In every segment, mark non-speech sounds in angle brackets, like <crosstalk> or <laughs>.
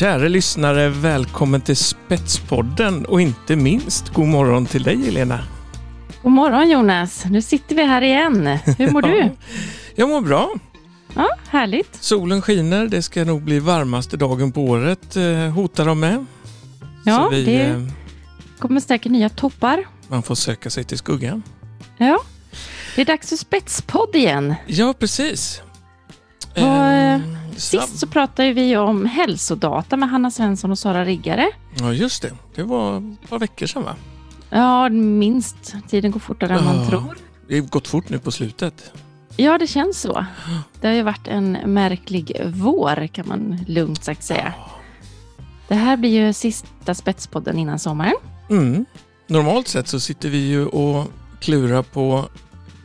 Kära lyssnare, välkommen till Spetspodden och inte minst god morgon till dig Elena. God morgon Jonas, nu sitter vi här igen. Hur mår <laughs> du? Jag mår bra. Ja, härligt. Solen skiner, det ska nog bli varmaste dagen på året, eh, hotar de med. Ja, vi, det eh, kommer säkert nya toppar. man får söka sig till skuggan. Ja, det är dags för spetspodd igen. Ja, precis. Vad, Eh, Sist så pratade vi om hälsodata med Hanna Svensson och Sara Riggare. Ja, just det. Det var ett par veckor sedan va? Ja, minst. Tiden går fortare än man Ja. tror. Det har gått fort nu på slutet. Ja, det känns så. Det har ju varit en märklig vår kan man lugnt sagt säga. Det här blir ju sista spetspodden innan sommaren. Mm. Normalt sett så sitter vi ju och klurar på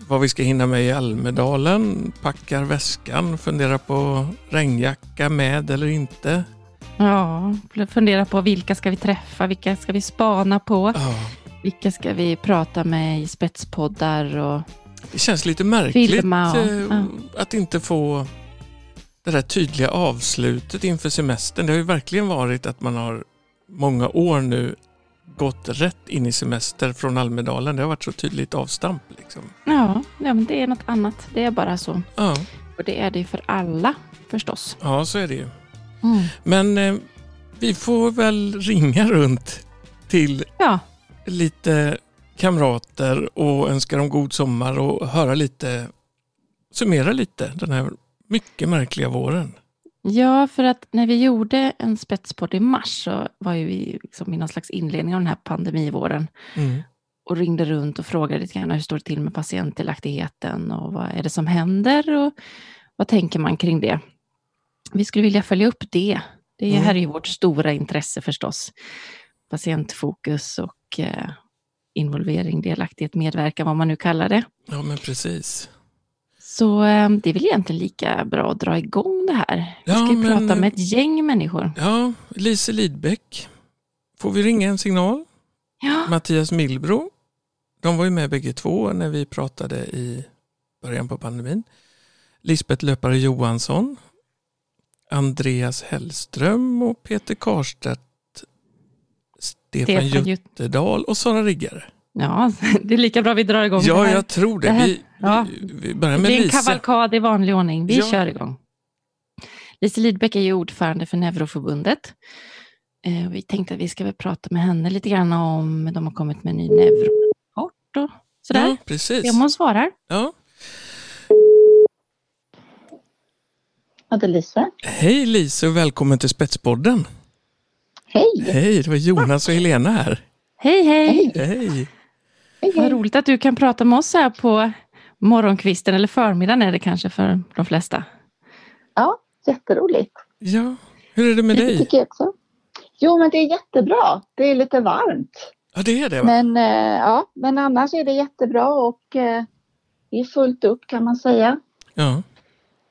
vad vi ska hinna med i Almedalen, packar väskan, funderar på regnjacka med eller inte. Ja, fundera på vilka ska vi träffa, vilka ska vi spana på, Ja, vilka ska vi prata med i spetspoddar och det känns lite märkligt Filma och- eh, ja. att inte få det där tydliga avslutet inför semestern. Det har ju verkligen varit att man har många år nu gått rätt in i semester från Almedalen. Det har varit så tydligt avstamp. Liksom. ja, ja men det är något annat. Det är bara så. Ja, Och det är det för alla förstås. ja, så är det ju. Mm. Men eh, vi får väl ringa runt till Ja, lite kamrater och önska dem god sommar och höra lite, summera lite den här mycket märkliga våren. Ja, för att när vi gjorde en spetspodd i mars så var ju vi liksom i någon slags inledning av den här pandemivåren Mm. och ringde runt och frågade lite grann hur står det till med patientdelaktigheten och vad är det som händer och vad tänker man kring det? Vi skulle vilja följa upp det. Det Mm. här är ju vårt stora intresse förstås. Patientfokus och eh, involvering, delaktighet, medverkan, vad man nu kallar det. Ja, men precis. Så eh, det är väl egentligen lika bra att dra igång det här. Vi Ja, ska ju men- prata med ett gäng människor. Ja, Lise Lidbeck. Får vi ringa en signal? Ja, Mattias Milbro. De var ju med bägge två när vi pratade i början på pandemin. Lisbeth Löpare Johansson. Andreas Hellström och Peter Karstedt. Stefan Stefan Jut- Juttedal och Sara Riggare. Ja, <laughs> det är lika bra vi drar igång. Ja, jag tror det. vi, ja. vi börjar med Lisa. Det är en kavalkad i vanlig ordning. Vi ja. kör igång. Lise Lidbeck är ju ordförande för Neuroförbundet. Eh, vi tänkte att vi ska väl prata med henne lite grann om de har kommit med en ny neurorapport och sådär. Ja, precis. Se om hon svarar. Ja. Det är Lise. Hej Lise och välkommen till Spetspodden. Hej! Hej, det var Jonas och Helena här. Hej! hej. hej. Hej, Vad hej. roligt att du kan prata med oss här på morgonkvisten, eller förmiddagen är det kanske för de flesta. Ja, jätteroligt. Ja, hur är det med Det dig? tycker jag också. Jo, men det är jättebra. Det är lite varmt. Ja, det är det va? Men, eh, ja, men annars är det jättebra och eh, det är fullt upp kan man säga. Ja.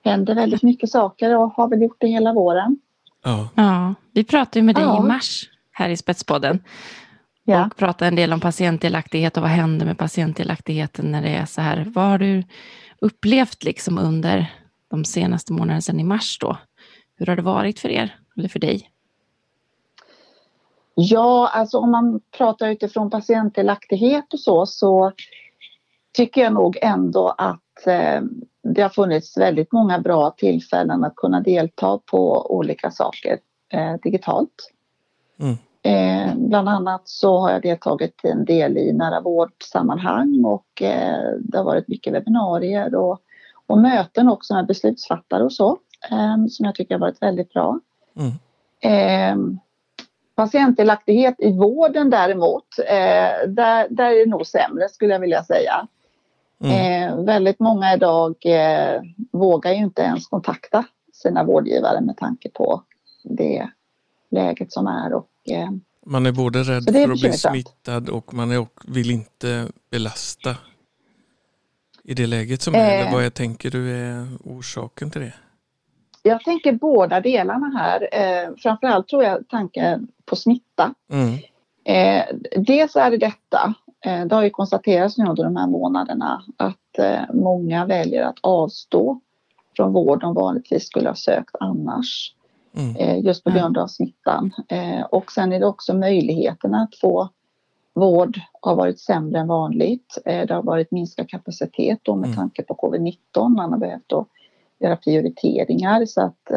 händer väldigt mycket saker och har väl gjort det hela våren. ja. Ja, vi pratade ju med dig Ja. i mars här i Spetspodden Ja. och pratade en del om patientdelaktighet och vad händer med patientdelaktigheten när det är så här. Vad har du upplevt liksom under de senaste månaderna sedan i mars då? Hur har det varit för er eller för dig? Ja, alltså om man pratar utifrån patientdelaktighet och så, så tycker jag nog ändå att eh, det har funnits väldigt många bra tillfällen att kunna delta på olika saker eh, digitalt. Mm. Eh, bland annat så har jag deltagit i en del i nära vårdsammanhang och eh, det har varit mycket webbinarier och, och möten också med beslutsfattare och så eh, som jag tycker har varit väldigt bra. Mm. Eh, patientdelaktighet i vården däremot, eh, där, där är det nog sämre skulle jag vilja säga. Mm. Eh, väldigt många idag eh, vågar ju inte ens kontakta sina vårdgivare med tanke på det läget som är och eh, Man är både rädd är för att bli smittad och man är, och vill inte belasta i det läget som är. Eh. Eller vad jag tänker du är orsaken till det? jag tänker båda delarna här. Eh, framförallt tror jag tanken på smitta. Mm. Eh, dels är det detta. Eh, det har ju konstaterats nu under de här månaderna att eh, många väljer att avstå från vård de vanligtvis skulle ha sökt annars. Mm. just på grund av smittan. Och sen är det också möjligheten att få vård har varit sämre än vanligt. Det har varit minskad kapacitet då med mm. tanke på covid-19. Man har behövt då göra prioriteringar så att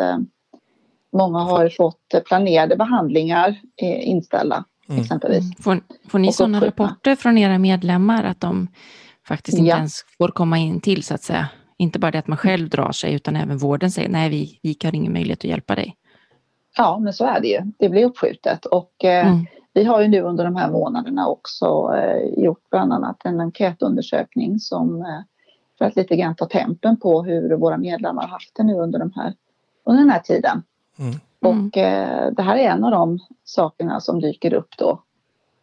många har fått planerade behandlingar inställda mm. exempelvis. Mm. Får, får ni sådana rapporter från era medlemmar att de faktiskt inte ja. ens får komma in till så att säga? Inte bara det att man själv drar sig utan även vården säger nej vi, vi har ingen möjlighet att hjälpa dig. Ja men så är det ju. Det blir uppskjutet och eh, mm. vi har ju nu under de här månaderna också eh, gjort bland annat en enkätundersökning som eh, för att lite grann ta tempen på hur våra medlemmar har haft det nu under, de här, under den här tiden. Mm. Och eh, det här är en av de sakerna som dyker upp då.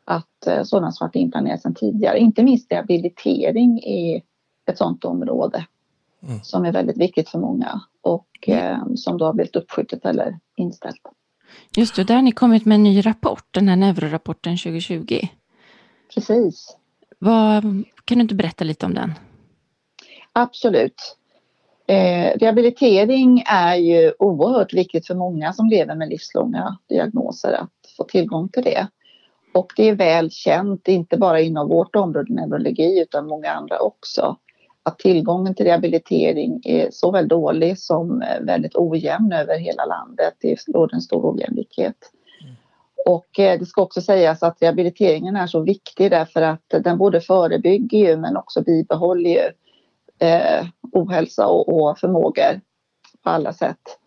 Att eh, sådant som varit inplanerat sedan tidigare. Inte minst rehabilitering är ett sådant område. Mm. Som är väldigt viktigt för många och eh, som då har blivit uppskjutet eller inställt. Just det, där har ni kommit med en ny rapport, den här neurorapporten 2020. Precis. Vad, kan du inte berätta lite om den? Absolut. Eh, rehabilitering är ju oerhört viktigt för många som lever med livslånga diagnoser att få tillgång till det. Och det är väl känt, inte bara inom vårt område neurologi utan många andra också, att tillgången till rehabilitering är såväl dålig som eh, väldigt ojämn över hela landet. Det råder en stor ojämlikhet. Mm. Och eh, det ska också sägas att rehabiliteringen är så viktig därför att den både förebygger ju men också bibehåller ju eh, ohälsa och, och förmågor på alla sätt.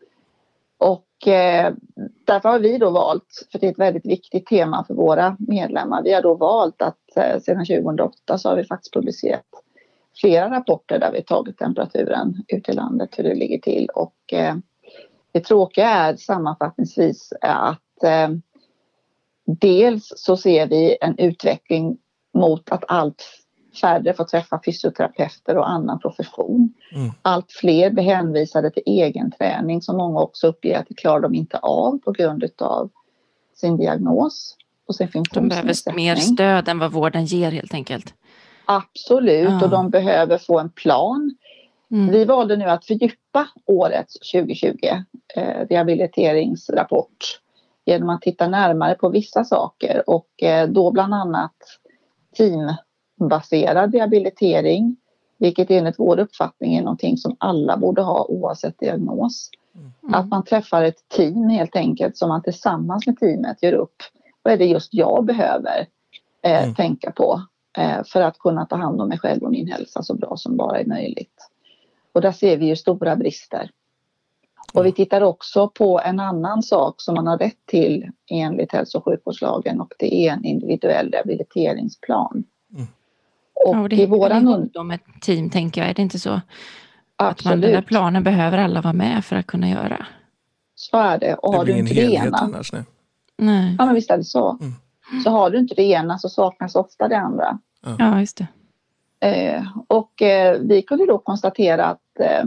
Och eh, därför har vi då valt, för det är ett väldigt viktigt tema för våra medlemmar, vi har då valt att eh, sedan 2008 så har vi faktiskt publicerat flera rapporter där vi tagit temperaturen ute i landet, hur det ligger till. Och eh, det tråkiga är sammanfattningsvis att eh, dels så ser vi en utveckling mot att allt färre får träffa fysioterapeuter och annan profession. Mm. Allt fler blir hänvisade till egen träning som många också uppger att det klarar de inte av på grund av sin diagnos och sin De behöver mer stöd än vad vården ger helt enkelt. Absolut ja. och de behöver få en plan. Mm. Vi valde nu att fördjupa årets 2020 eh, rehabiliteringsrapport genom att titta närmare på vissa saker och eh, då bland annat team baserad rehabilitering, vilket enligt vår uppfattning är någonting som alla borde ha oavsett diagnos. Mm. Att man träffar ett team helt enkelt som man tillsammans med teamet gör upp. Vad är det just jag behöver eh, mm. tänka på för att kunna ta hand om mig själv och min hälsa så bra som bara är möjligt. Och där ser vi ju stora brister. Och vi tittar också på en annan sak som man har rätt till enligt hälso och sjukvårdslagen och det är en individuell rehabiliteringsplan. Och ja, och det i våran ihop med ett team, tänker jag. Är det inte så? Absolut. Att man, den där planen behöver alla vara med för att kunna göra. Så är det. Och har det du inte det ena... Annars, nej. nej. Ja, men visst är det så. Mm. Så har du inte det ena så saknas ofta det andra. Ja, ja just det. Eh, och eh, vi kunde då konstatera att eh,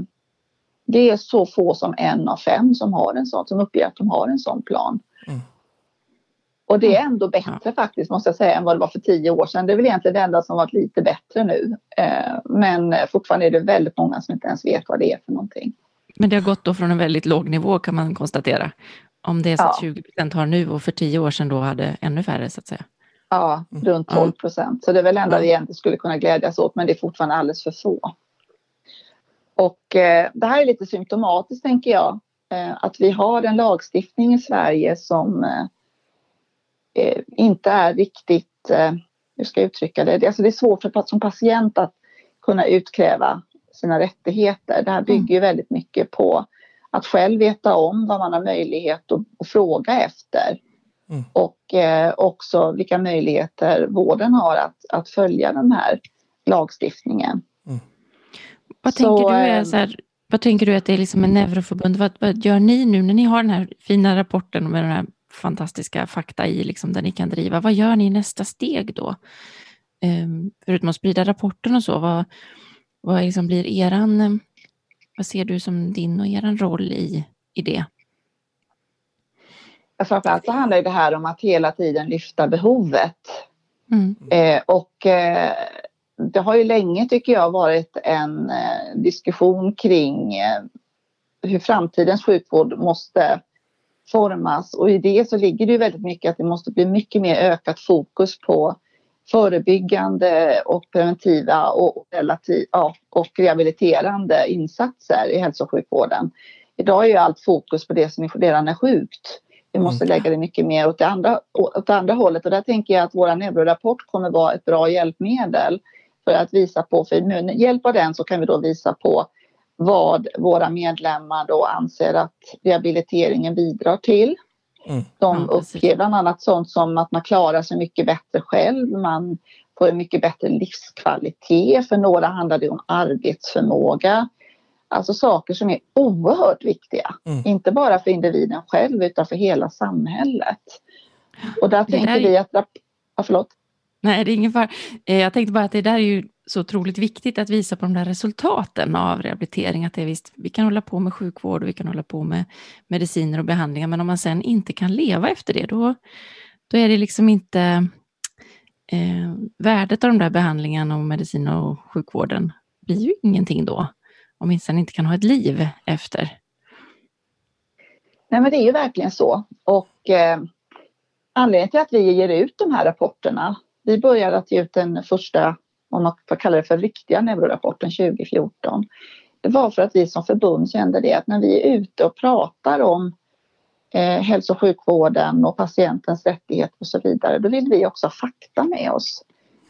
det är så få som en av fem som har en sån, som uppger att de har en sån plan. Mm. Och det är ändå bättre ja. faktiskt måste jag säga än vad det var för tio år sedan. Det är väl egentligen det enda som varit lite bättre nu. Eh, men fortfarande är det väldigt många som inte ens vet vad det är för någonting. Men det har gått då från en väldigt låg nivå kan man konstatera. Om det är så ja. att 20 procent har nu och för tio år sedan då hade ännu färre så att säga. Ja, mm. runt 12 procent. Så det är väl enda vi egentligen skulle kunna glädjas åt men det är fortfarande alldeles för få. Och eh, det här är lite symptomatiskt tänker jag. Eh, att vi har en lagstiftning i Sverige som eh, eh, inte är riktigt, eh, hur ska jag uttrycka det, alltså det är svårt för, som patient att kunna utkräva sina rättigheter. Det här bygger ju väldigt mycket på att själv veta om vad man har möjlighet att, att fråga efter. Mm. Och eh, också vilka möjligheter vården har att, att följa den här lagstiftningen. Mm. Vad, tänker så, du är eh, så här, vad tänker du att det är liksom en neuroförbund, vad, vad gör ni nu när ni har den här fina rapporten med den här fantastiska fakta i, liksom, där ni kan driva. Vad gör ni i nästa steg då? Um, förutom att sprida rapporten och så, vad, vad liksom blir eran, vad ser du som din och eran roll i, i det? Framförallt så handlar det här om att hela tiden lyfta behovet. Mm. Eh, och eh, det har ju länge tycker jag varit en eh, diskussion kring eh, hur framtidens sjukvård måste formas och i det så ligger det väldigt mycket att det måste bli mycket mer ökat fokus på förebyggande och preventiva och, relativ, ja, och rehabiliterande insatser i hälso och sjukvården. Idag är ju allt fokus på det som redan är sjukt. Vi måste mm. lägga det mycket mer åt det, andra, åt det andra hållet och där tänker jag att vår neurorapport kommer vara ett bra hjälpmedel för att visa på, för med hjälp av den så kan vi då visa på vad våra medlemmar då anser att rehabiliteringen bidrar till. Mm. De uppger bland annat sånt som att man klarar sig mycket bättre själv, man får en mycket bättre livskvalitet. För några handlar det om arbetsförmåga. Alltså saker som är oerhört viktiga. Mm. Inte bara för individen själv utan för hela samhället. Och där det tänker där... vi att... Ja, förlåt. Nej, det är ingen fara. Eh, jag tänkte bara att det där är ju så otroligt viktigt att visa på de där resultaten av rehabilitering. Att det är visst, vi kan hålla på med sjukvård och vi kan hålla på med mediciner och behandlingar, men om man sen inte kan leva efter det, då, då är det liksom inte eh, värdet av de där behandlingarna och medicin och sjukvården blir ju ingenting då, åtminstone inte kan ha ett liv efter. Nej, men det är ju verkligen så. Och eh, anledningen till att vi ger ut de här rapporterna, vi började att ge ut den första om man får kalla det för riktiga neurorapporten 2014. Det var för att vi som förbund kände det att när vi är ute och pratar om eh, hälso och sjukvården och patientens rättigheter och så vidare, då vill vi också ha fakta med oss.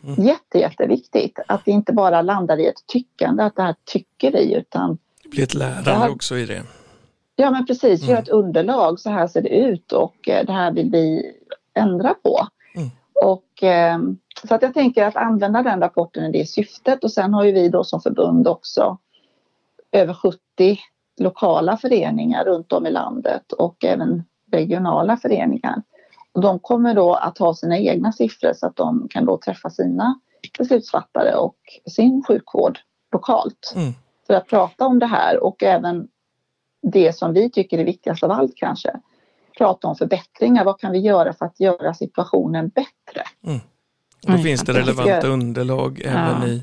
Mm. Jätte, jätteviktigt att det inte bara landar i ett tyckande, att det här tycker vi, utan... Det blir ett lärande här, också i det. Ja, men precis. Vi har mm. ett underlag, så här ser det ut och eh, det här vill vi ändra på. Mm. Och eh, så att jag tänker att använda den rapporten i det syftet och sen har ju vi då som förbund också över 70 lokala föreningar runt om i landet och även regionala föreningar. Och de kommer då att ha sina egna siffror så att de kan då träffa sina beslutsfattare och sin sjukvård lokalt mm. för att prata om det här och även det som vi tycker är viktigast av allt kanske. Prata om förbättringar. Vad kan vi göra för att göra situationen bättre? Mm. Då mm, finns det relevanta underlag även i,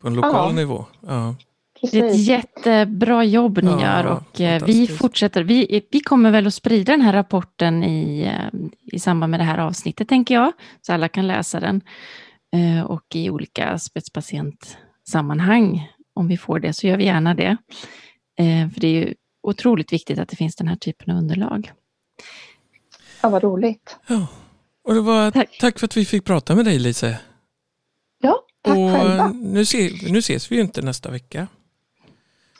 på en lokal ja. nivå. Ja. Det är ett jättebra jobb ni ja, gör och eh, vi fortsätter. Vi, vi kommer väl att sprida den här rapporten i, eh, i samband med det här avsnittet, tänker jag, så alla kan läsa den. Eh, och i olika spetspatientsammanhang, om vi får det, så gör vi gärna det. För det är ju otroligt viktigt att det finns den här typen av underlag. Ja, vad roligt. Ja. Och det var, tack. tack för att vi fick prata med dig Lise. Ja, tack och själva. Nu, se, nu ses vi ju inte nästa vecka.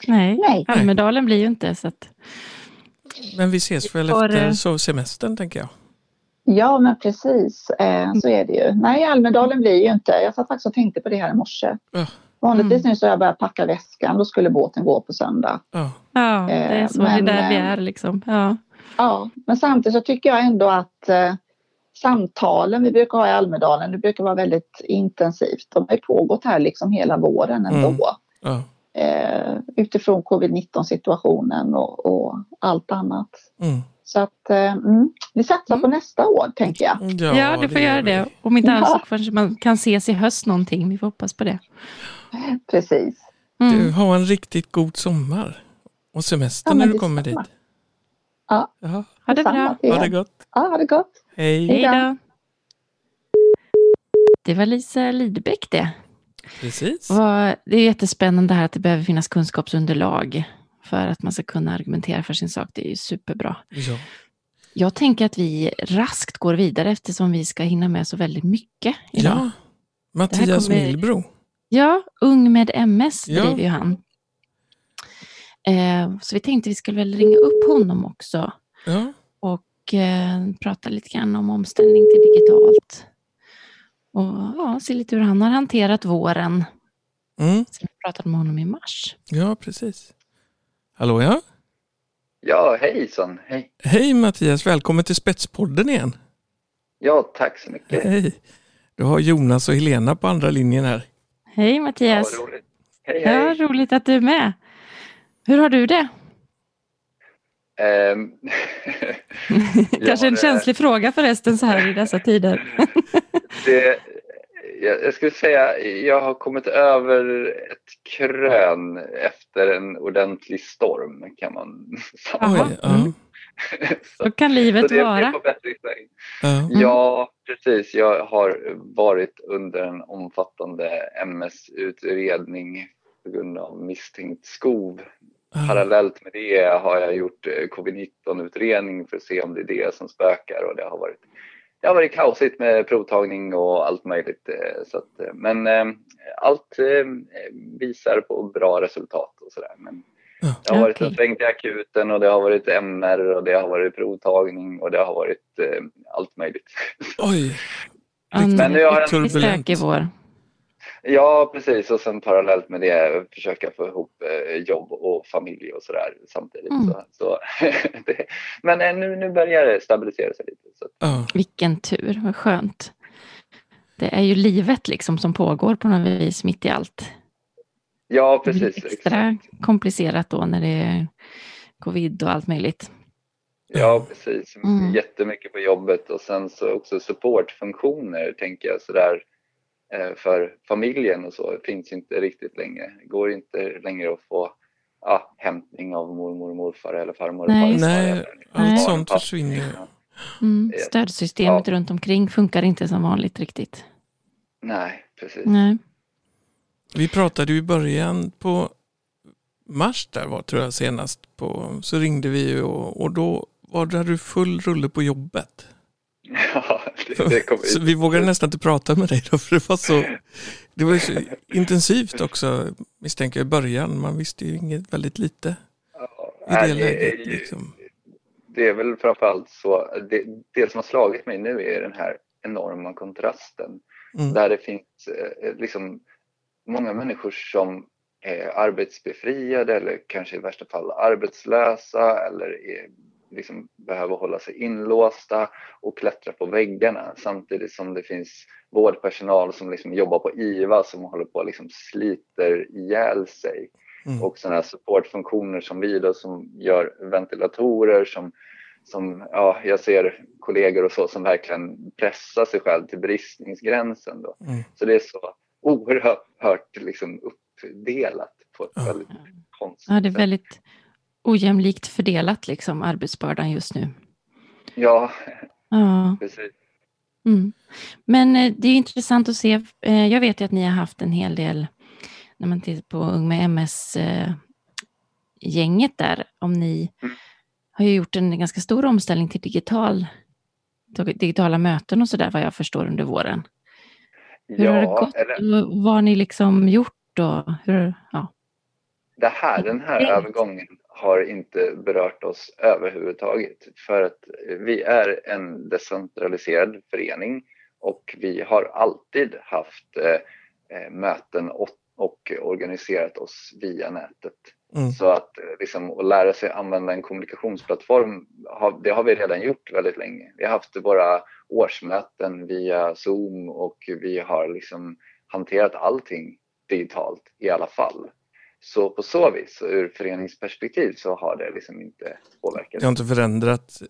Nej, Nej. Almedalen blir ju inte så att... Men vi ses väl får, efter så semestern tänker jag. Ja, men precis. Eh, så är det ju. Nej, Almedalen blir ju inte. Jag satt faktiskt och tänkte på det här i morse. Ja. Vanligtvis mm. nu så har jag börjat packa väskan. Då skulle båten gå på söndag. Ja, ja det är så. Men, det är där vi är liksom. Ja. ja, men samtidigt så tycker jag ändå att eh, samtalen vi brukar ha i Almedalen, det brukar vara väldigt intensivt. De har ju pågått här liksom hela våren ändå. Mm. Ja. Eh, utifrån covid-19 situationen och, och, allt annat. Mm. Så att eh, mm, vi satsar mm. på nästa år tänker jag. Ja, ja du får det göra det. Om inte annat så kanske man kan ses i höst någonting. Vi får hoppas på det. Precis. Mm. Du, har en riktigt god sommar och semester ja, när du kommer dit. Ja, ha det bra. Ha det gott. Ja, ha det gott. Hej. Hej då. Det var Lisa Lidbeck det. Precis. Och det är jättespännande här att det behöver finnas kunskapsunderlag för att man ska kunna argumentera för sin sak. Det är ju superbra. Ja. Jag tänker att vi raskt går vidare eftersom vi ska hinna med så väldigt mycket idag. Ja, Mattias kommer... Milbro. Ja, Ung med MS ja. driver ju han. Eh, så vi tänkte vi skulle väl ringa upp honom också. Ja. Och eh, prata lite grann om omställning till digitalt. Och ja, se lite hur han har hanterat våren. Mm. Sen vi pratade med honom i mars. Ja, precis. Hallå ja? Ja, hejsan. Hej. Hej Mattias, välkommen till Spetspodden igen. Ja, tack så mycket. Hej. Du har Jonas och Helena på andra linjen här. Hej Mattias. Ja, roligt. Hej, hej. Ja, roligt att du är med. Hur har du det? Um, <laughs> Kanske en känslig fråga förresten så här i dessa tider. <laughs> det, jag, skulle säga jag har kommit över ett krön efter en ordentlig storm kan man <laughs> säga. Mm. så, kan livet så det vara. Bättringsvägen. Ja. Ja, precis. Jag har varit under en omfattande MS-utredning på grund av misstänkt skov. Ah. Parallellt med det har jag gjort eh, covid-19-utredning för att se om det är det som spökar och det har varit, det har varit kaosigt med provtagning och allt möjligt. eh, Så att, eh, men eh, allt eh, visar på bra resultat och sådär. Men Ja. det har varit Okej. en sväng till akuten och det har varit MR och det har varit provtagning och det har varit eh, allt möjligt. Oj. En Men nu har jag- Turbulent. vår. Ja, precis. Och sen parallellt med det försöka få ihop eh, jobb och familj och sådär samtidigt. Mm. Så, så, <laughs> det, men eh, nu, nu börjar det stabilisera sig lite. Så. Ja. Vilken tur, vad skönt. Det är ju livet liksom som pågår på något vis mitt i allt. Ja, Det blir precis. extra exakt. komplicerat då när det är covid och allt möjligt. Ja, precis. Mm. Jättemycket på jobbet och sen så också supportfunktioner tänker jag sådär eh, för familjen och så finns inte riktigt längre. Det går inte längre att få ja, hämtning av mormor och morfar eller farmor och farfar. Nej, eller allt sånt försvinner. Mm. Stödsystemet Ja. runt omkring funkar inte som vanligt riktigt. Nej, precis. Nej. Vi pratade ju i början på mars där var tror jag senast på, så ringde vi ju och, och då var det du full rulle på jobbet. <laughs> Ja, Så vi vågade nästan inte prata med dig då för det var så, det var så intensivt också misstänker jag i början. Man visste ju inget, väldigt lite i det läget. Liksom. Det är väl framförallt så, det, det som har slagit mig nu är den här enorma kontrasten. Mm. Där det finns eh, liksom många människor som är arbetsbefriade eller kanske i värsta fall arbetslösa eller är, liksom behöver hålla sig inlåsta och klättra på väggarna samtidigt som det finns vårdpersonal som liksom jobbar på IVA som håller på och liksom sliter ihjäl sig Mm. och sådana här supportfunktioner som vi då som gör ventilatorer som, som ja, jag ser kollegor och så som verkligen pressar sig själv till bristningsgränsen då. Mm. Så det är så oerhört liksom uppdelat på ett väldigt konstigt Ja, det är sätt. väldigt ojämlikt fördelat liksom arbetsbördan just nu. Ja, Ja. precis. Mm. Men eh, det är intressant att se. eh, Jag vet ju att ni har haft en hel del, när man tittar på Ung med MS-gänget där, om ni Mm. har ju gjort en ganska stor omställning till digital, digitala möten och sådär vad jag förstår under våren. Hur har det gått? eller vad har ni liksom gjort och hur, ja. det här, den här övergången har inte berört oss överhuvudtaget för att vi är en decentraliserad förening och vi har alltid haft eh, eh, möten och, och organiserat oss via nätet. Mm. Så att eh, liksom, att lära sig använda en kommunikationsplattform, det har vi redan gjort väldigt länge. Vi har haft våra årsmöten via Zoom och vi har liksom hanterat allting digitalt i alla fall. Så på så vis, ur föreningsperspektiv, så har det liksom inte påverkat. Det har inte förändrat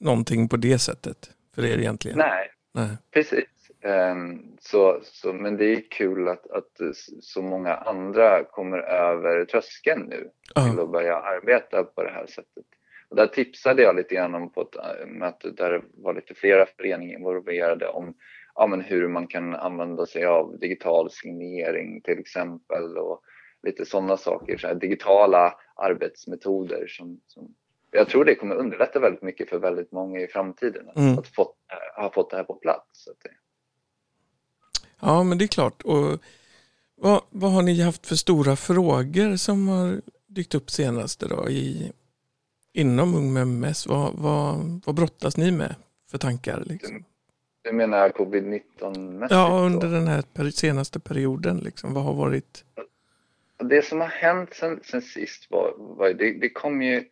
någonting på det sättet för er egentligen? Nej, Nej. Precis. Ehm, så, så, men det är kul att, att så många andra kommer över tröskeln nu till att börja arbeta på det här sättet. Och där tipsade jag lite grann om på ett äh, möte där det var lite flera föreningar involverade om ja, men hur man kan använda sig av digital signering till exempel och lite sådana saker, så här digitala arbetsmetoder som, som jag tror det kommer underlätta väldigt mycket för väldigt många i framtiden att Mm. att fått, ha fått det här på plats. Det, ja, men det är klart. Och vad, vad har ni haft för stora frågor som har dykt upp senaste då i, inom Ung med MS? Vad, vad, vad brottas ni med för tankar? Liksom? du menar covid-19 mässigt? Ja, under den här senaste perioden, liksom, vad har varit? Det som har hänt sen, sen sist var, var det, det kom ju,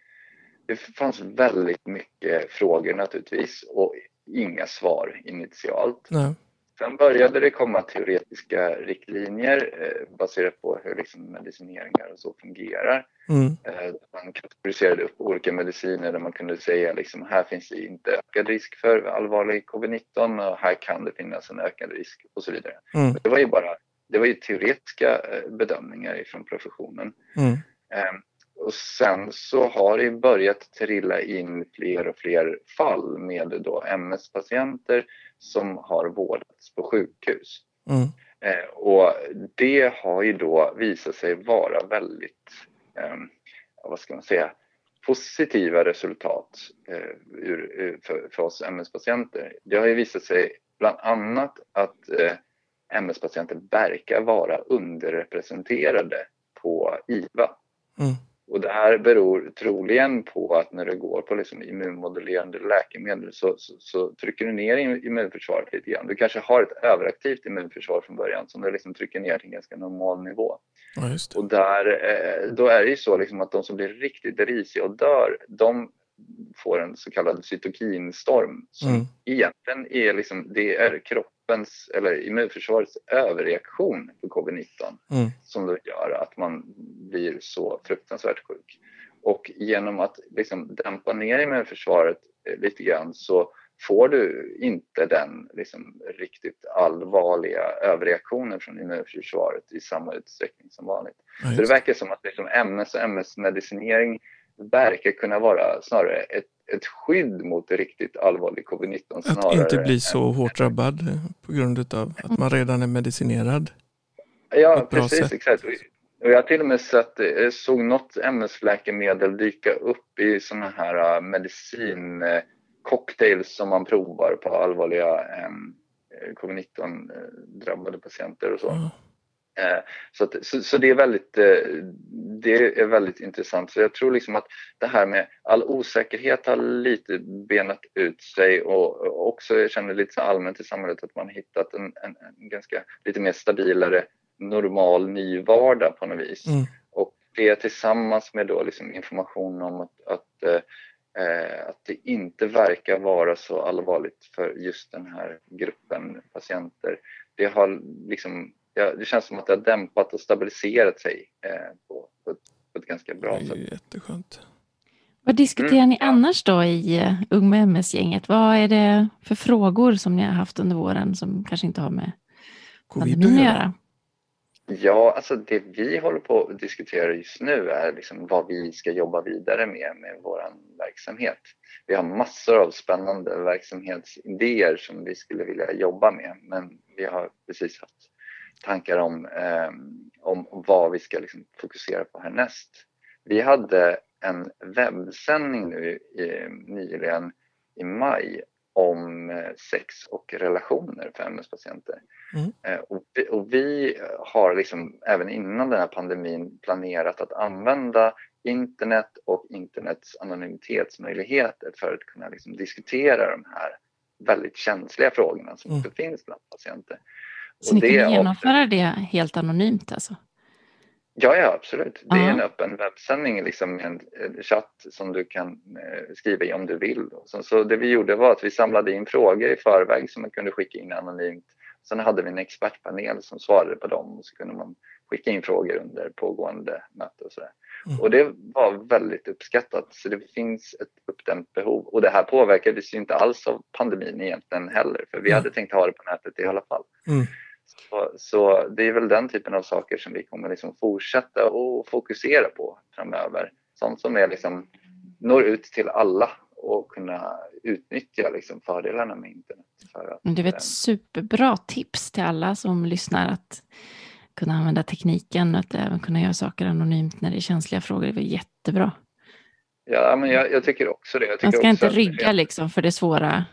det fanns väldigt mycket frågor naturligtvis och inga svar initialt. Nej. Sen började det komma teoretiska riktlinjer eh, baserat på hur liksom medicineringar och så fungerar. Mm. Eh, man kategoriserade upp olika mediciner där man kunde säga liksom här finns det inte ökad risk för allvarlig covid-19 och här kan det finnas en ökad risk och så vidare. Mm. Det var ju bara det var ju teoretiska eh, bedömningar från professionen. Mm. Eh, och sen så har det börjat trilla in fler och fler fall med då MS-patienter som har vårdats på sjukhus. Mm. Eh, och det har ju då visat sig vara väldigt, vad ska man säga, positiva resultat för, oss MS-patienter. Det har ju visat sig bland annat att MS-patienter verkar vara underrepresenterade på IVA. Mm. Och det här beror troligen på att när du går på liksom immunmodulerande läkemedel så, så, så, trycker du ner immunförsvaret lite grann. Du kanske har ett överaktivt immunförsvar från början som du liksom trycker ner till en ganska normal nivå. Ja, och där, eh, då är det ju så liksom att de som blir riktigt risiga och dör, de får en så kallad cytokinstorm som mm. egentligen är, liksom, det är kroppens eller immunförsvarets överreaktion på covid-19 mm. som då gör att man blir så fruktansvärt sjuk. Och genom att liksom dämpa ner immunförsvaret eh, lite grann så får du inte den liksom, riktigt allvarliga överreaktionen från immunförsvaret i samma utsträckning som vanligt. Ja, så det verkar som att liksom, MS och MS-medicinering verkar kunna vara snarare ett, ett skydd mot riktigt allvarlig covid-19. Att inte bli så hårt drabbad på grund av att man redan är medicinerad. Ja, precis, exakt. Och jag har till och med sett, eh, såg något MS-läkemedel dyka upp i sådana här äh, medicincocktails som man provar på allvarliga eh, covid-19 drabbade patienter och så. Mm. Eh, så, att, så, så, det, är väldigt, eh, det är väldigt intressant. Så jag tror liksom att det här med all osäkerhet har lite benat ut sig och också jag känner lite så allmänt i samhället att man hittat en, en, en ganska lite mer stabilare normal ny vardag på något vis. Mm. Och det tillsammans med då liksom information om att, att, eh, att det inte verkar vara så allvarligt för just den här gruppen patienter. Det har liksom det känns som att det har dämpat och stabiliserat sig eh, på, på, ett, på, ett, ganska bra sätt. Det är ju jätteskönt. Vad diskuterar mm. ni annars då i uh, Ung med MS-gänget? Vad är det för frågor som ni har haft under våren som kanske inte har med pandemin att göra? Ja, alltså det vi håller på att diskutera just nu är liksom vad vi ska jobba vidare med med vår verksamhet. Vi har massor av spännande verksamhetsidéer som vi skulle vilja jobba med men vi har precis haft tankar om, eh, om, vad vi ska liksom fokusera på härnäst. Vi hade en webbsändning nu i, nyligen i maj om eh, sex och relationer för MS-patienter. Mm. Eh, och, vi, och, vi har liksom även innan den här pandemin planerat att använda internet och internets anonymitetsmöjligheter för att kunna liksom diskutera de här väldigt känsliga frågorna som mm. finns bland patienter. Så ni kan genomföra det helt anonymt alltså? Ja, ja absolut. Det är en öppen webbsändning, liksom en chatt som du kan eh, skriva i om du vill. Så, så det vi gjorde var att vi samlade in frågor i förväg som man kunde skicka in anonymt. Sen hade vi en expertpanel som svarade på dem och så kunde man skicka in frågor under pågående möte och sådär. Mm. Och det var väldigt uppskattat så det finns ett uppdämt behov och det här påverkades ju inte alls av pandemin egentligen heller för vi mm. hade tänkt ha det på nätet i alla fall. Mm. Så, så, det är väl den typen av saker som vi kommer liksom fortsätta och fokusera på framöver. Sånt som är liksom, når ut till alla och kunna utnyttja liksom fördelarna med internet. För att, det är ett superbra tips till alla som lyssnar att kunna använda tekniken och att även kunna göra saker anonymt när det är känsliga frågor. Det var jättebra. Ja, men jag, jag tycker också det. Man ska inte rygga liksom för det svåra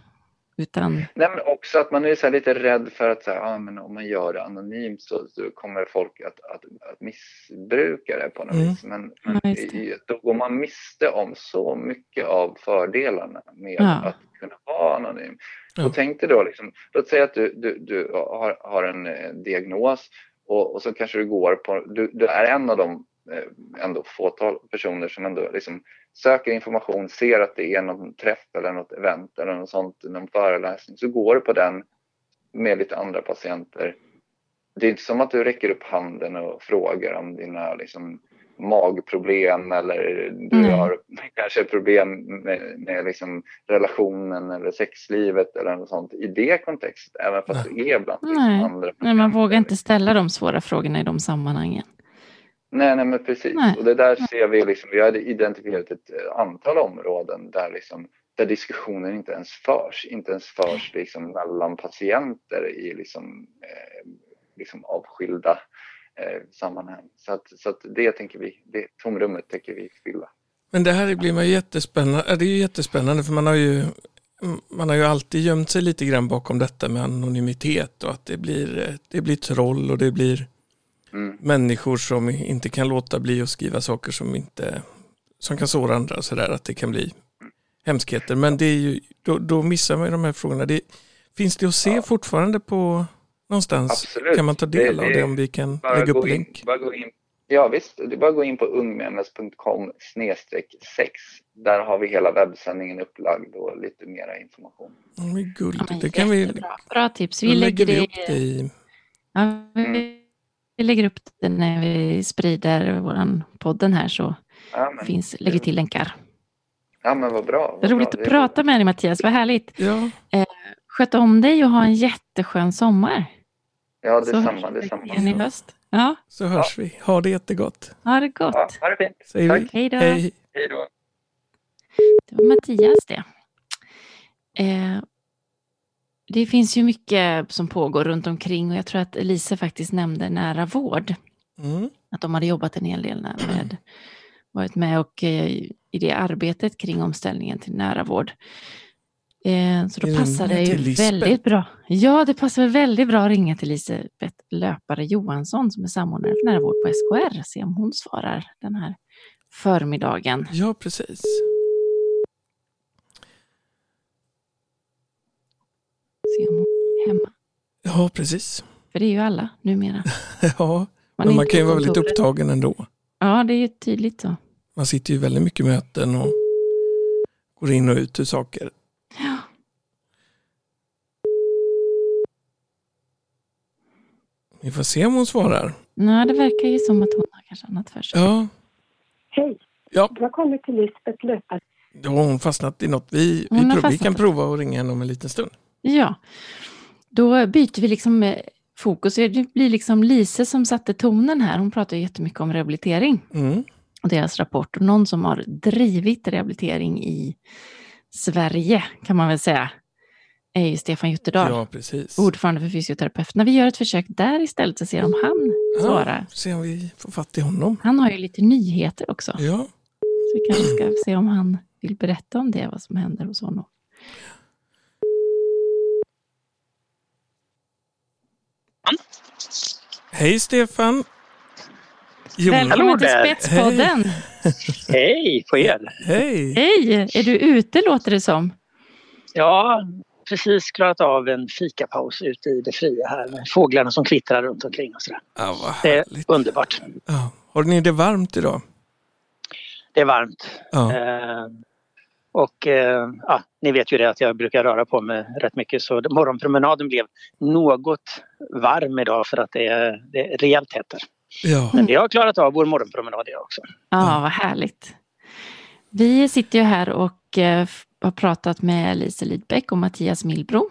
utan... Nej, men också att man är så lite rädd för att så här, ah, men om man gör det anonymt så, så kommer folk att, att, att, missbruka det på något mm. vis. Men, men ja, då går man miste om så mycket av fördelarna med ja. att kunna vara anonym. Ja. Och tänk dig då, liksom, låt säga att du, du, du har, har en eh, diagnos och, och, så kanske du går på, du, du är en av de eh, ändå fåtal personer som ändå liksom söker information, ser att det är någon träff eller något event eller något sånt, någon föreläsning, så går du på den med lite andra patienter. Det är inte som att du räcker upp handen och frågar om dina liksom, magproblem eller du mm. har kanske problem med, med liksom relationen eller sexlivet eller något sånt i det kontextet, även fast du är bland Nej. andra. Nej, man vågar inte ställa de svåra frågorna i de sammanhangen. Nej, nej men precis. Nej. Och det där ser vi liksom, vi har identifierat ett eh, antal områden där liksom där diskussionen inte ens förs, inte ens förs liksom mellan patienter i liksom, eh, liksom avskilda eh, sammanhang. Så, att, så att det tänker vi, det tomrummet tänker vi fylla. Men det här blir man ju jättespännande, det är ju jättespännande för man har ju man har ju alltid gömt sig lite grann bakom detta med anonymitet och att det blir, eh, det blir troll och det blir Mm. människor som inte kan låta bli att skriva saker som inte som kan såra andra och sådär, att det kan bli hemskheter. Men det är ju, då, då missar man ju de här frågorna. Det, finns det att se Ja. fortfarande på någonstans? Absolut. Kan man ta del Det- av det- det om vi kan lägga upp in, länk? bara gå in, ja visst, det är bara att gå in på ungmems.com snedstreck 6. Där har vi hela webbsändningen upplagd och lite mera information. Ja, men guld, Ja, men det kan vi. Bra tips. Vi lägger, lägger vi det, upp det i, ja, vi, Mm. Vi lägger upp det när vi sprider våran podden här så Ja men, finns, lägger till länkar. ja, men vad bra. Det Vad roligt bra. att prata med dig Mattias, vad härligt. ja, Sköt om dig och ha en jätteskön sommar. Ja, Så detsamma, hörs vi detsamma. igen i höst. Ja, så hörs vi. Ha det jättegott, ha det gott. Ja, ha det fint. säger Tack. vi. Hej då. Hej. Hej då. Det var Mattias det. Eh, det finns ju mycket som pågår runt omkring och jag tror att Elise faktiskt nämnde nära vård. Mm. Att de hade jobbat en hel del med, <clears throat> varit med och eh, i det arbetet kring omställningen till nära vård. Eh, så då passar det ju väldigt bra. Ja, det passar väldigt bra att ringa till Elisabeth Löpare Johansson som är samordnare för nära vård på SKR. Se om hon svarar den här förmiddagen. Ja, precis. Se om hon är hemma. Ja, precis. För det är ju alla numera. <laughs> Ja, är men man kan ju vara väldigt upptagen ändå. Ja, det är ju tydligt så. Man sitter ju väldigt mycket i möten och går in och ut ur saker. Ja. Vi får se om hon svarar. Nej, det verkar ju som att hon har kanske annat för sig. Ja, Hej, ja. har kommit till Lisbeth Löpare. då har hon fastnat i något. Vi, vi, prov, vi kan prova att ringa henne om en liten stund. Ja, då byter vi liksom eh, fokus. Det blir liksom Lise som satte tonen här. Hon pratar jättemycket om rehabilitering Mm. och deras rapport. Och någon som har drivit rehabilitering i Sverige kan man väl säga är ju Stefan Jutterdal, Ja, precis. ordförande för fysioterapeuterna. Vi gör ett försök där istället och ser om han svarar. Ja, se om vi får fatt i honom. Han har ju lite nyheter också. Ja, Så vi kanske ska se om han vill berätta om det, vad som händer hos honom. Hej Stefan. Jon- Välkommen till. Spetspodden! Hej på er! Hej. Hej! Är du ute låter det som? Ja, precis klarat av en fikapaus ute i det fria här med fåglarna som kvittrar runt omkring och sådär. Ja, vad Det är underbart. Ja. Har ni det varmt idag? Det är varmt. Ja. Eh, och eh, ja, ni vet ju det att jag brukar röra på mig rätt mycket så morgonpromenaden blev något varm idag för att det är, det är rejält hett ja. Men vi har klarat av vår morgonpromenad idag också. Ja, vad härligt. Vi sitter ju här och eh, har pratat med Lisa Lidbeck och Mattias Milbro.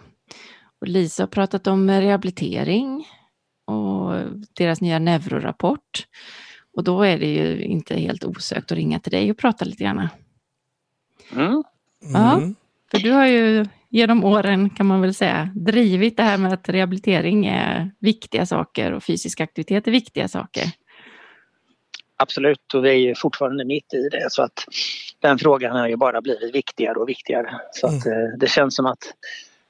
Och Lisa har pratat om rehabilitering och deras nya neurorapport. Och då är det ju inte helt osökt att ringa till dig och prata lite grann. Mm. Ja. Mm. För du har ju genom åren kan man väl säga drivit det här med att rehabilitering är viktiga saker och fysisk aktivitet är viktiga saker. Absolut och vi är ju fortfarande mitt i det så att den frågan har ju bara blivit viktigare och viktigare. Så att eh, det känns som att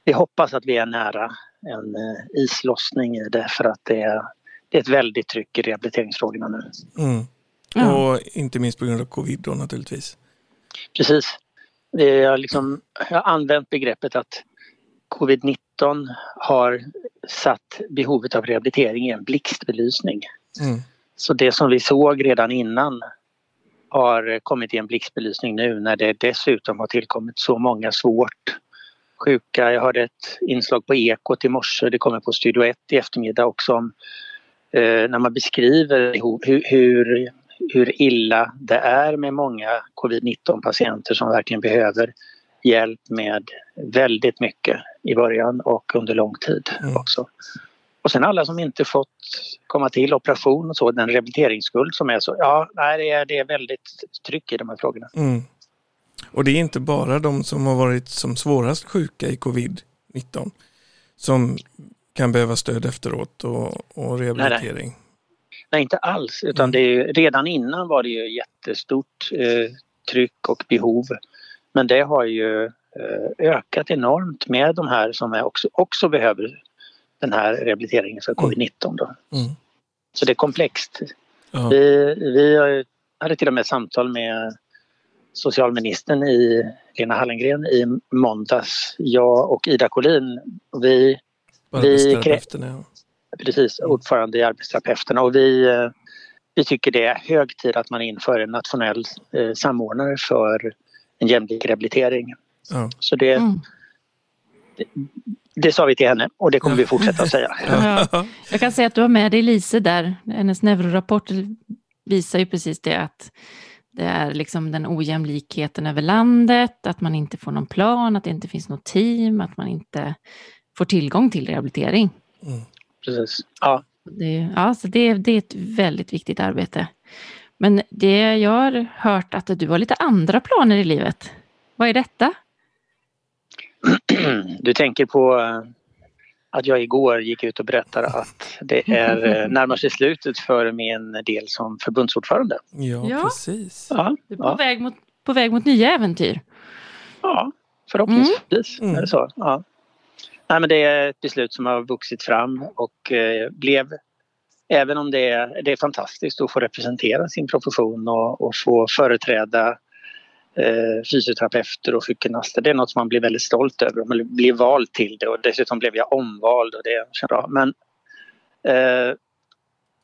vi hoppas att vi är nära en eh, islossning i det för att det är, det är ett väldigt tryck i rehabiliteringsfrågorna nu. Mm. Ja. Och inte minst på grund av covid då naturligtvis. Precis. Det är liksom, jag har använt begreppet att covid-19 har satt behovet av rehabilitering i en blixtbelysning. Mm. Så det som vi såg redan innan har kommit i en blixtbelysning nu när det dessutom har tillkommit så många svårt sjuka. Jag hörde ett inslag på Ekot i morse, det kommer på Studio 1 i eftermiddag också om eh, när man beskriver hur, hur, hur illa det är med många covid-19 patienter som verkligen behöver hjälp med väldigt mycket i början och under lång tid Mm. också. och sen alla som inte fått komma till operation och så, den rehabiliteringsskuld som är så. Ja, nej, det, är, det är väldigt tryck i de här frågorna. Mm. Och det är inte bara de som har varit som svårast sjuka i covid-19 som kan behöva stöd efteråt och, och rehabilitering. Nej, nej. Nej, inte alls. Utan det är, redan innan var det ju jättestort eh, tryck och behov. Men det har ju eh, ökat enormt med de här som är också, också behöver den här rehabiliteringen för mm. covid-19. Då. Mm. Så det är komplext. Ja. Vi, vi hade till och med samtal med socialministern i Lena Hallengren i måndags. Jag och Ida Collin. Vi, vi Precis, ordförande i arbetsterapeuterna och vi, eh, vi tycker det är hög tid att man inför en nationell eh, samordnare för en jämlik rehabilitering. Ja. Så det, mm. det, det, sa vi till henne och det kommer vi fortsätta att säga. <laughs> Ja. Jag kan säga att du har med dig Lise där. Hennes neurorapport visar ju precis det att det är liksom den ojämlikheten över landet, att man inte får någon plan, att det inte finns något team, att man inte får tillgång till rehabilitering. Mm. Precis. Ja. Det, ja, så det, det är ett väldigt viktigt arbete. Men det jag har hört att du har lite andra planer i livet. Vad är detta? Du tänker på att jag igår gick ut och berättade att det är eh, <laughs> närmar sig slutet för min del som förbundsordförande. Ja, ja. precis. Ja, du är på, ja. väg mot, på väg mot nya äventyr. Ja, förhoppningsvis mm. är det så. Ja. Nej, men det är ett beslut som har vuxit fram och eh, blev Även om det är, det är fantastiskt att få representera sin profession och, och få företräda eh, fysioterapeuter och sjukgymnaster. Det är något som man blir väldigt stolt över. Man blir vald till det och dessutom blev jag omvald och det känns bra. Men eh,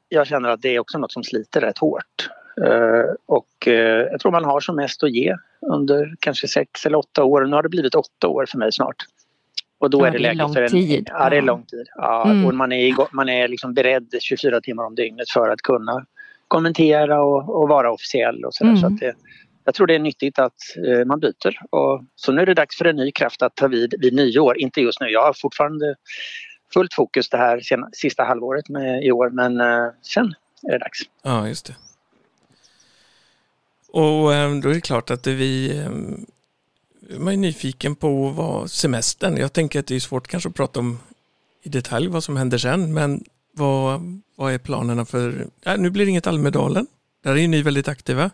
jag känner att det är också något som sliter rätt hårt. Eh, och eh, jag tror man har som mest att ge under kanske sex eller åtta år. Nu har det blivit åtta år för mig snart. Och då ja, är det, läge för en... Tid. Ja, det är lång tid. Ja, mm. och man är, man är liksom beredd 24 timmar om dygnet för att kunna kommentera och, och vara officiell och sådär. Mm. Så att det, jag tror det är nyttigt att eh, man byter. Och, så nu är det dags för en ny kraft att ta vid vid nyår. Inte just nu, jag har fortfarande fullt fokus det här sen, sista halvåret med, i år men eh, sen är det dags. Ja, just det. Och eh, då är det klart att vi eh, man är nyfiken på vad semestern, jag tänker att det är svårt kanske att prata om i detalj vad som händer sen, men vad, vad är planerna för, ja, nu blir det inget Almedalen, där är ju ni väldigt aktiva.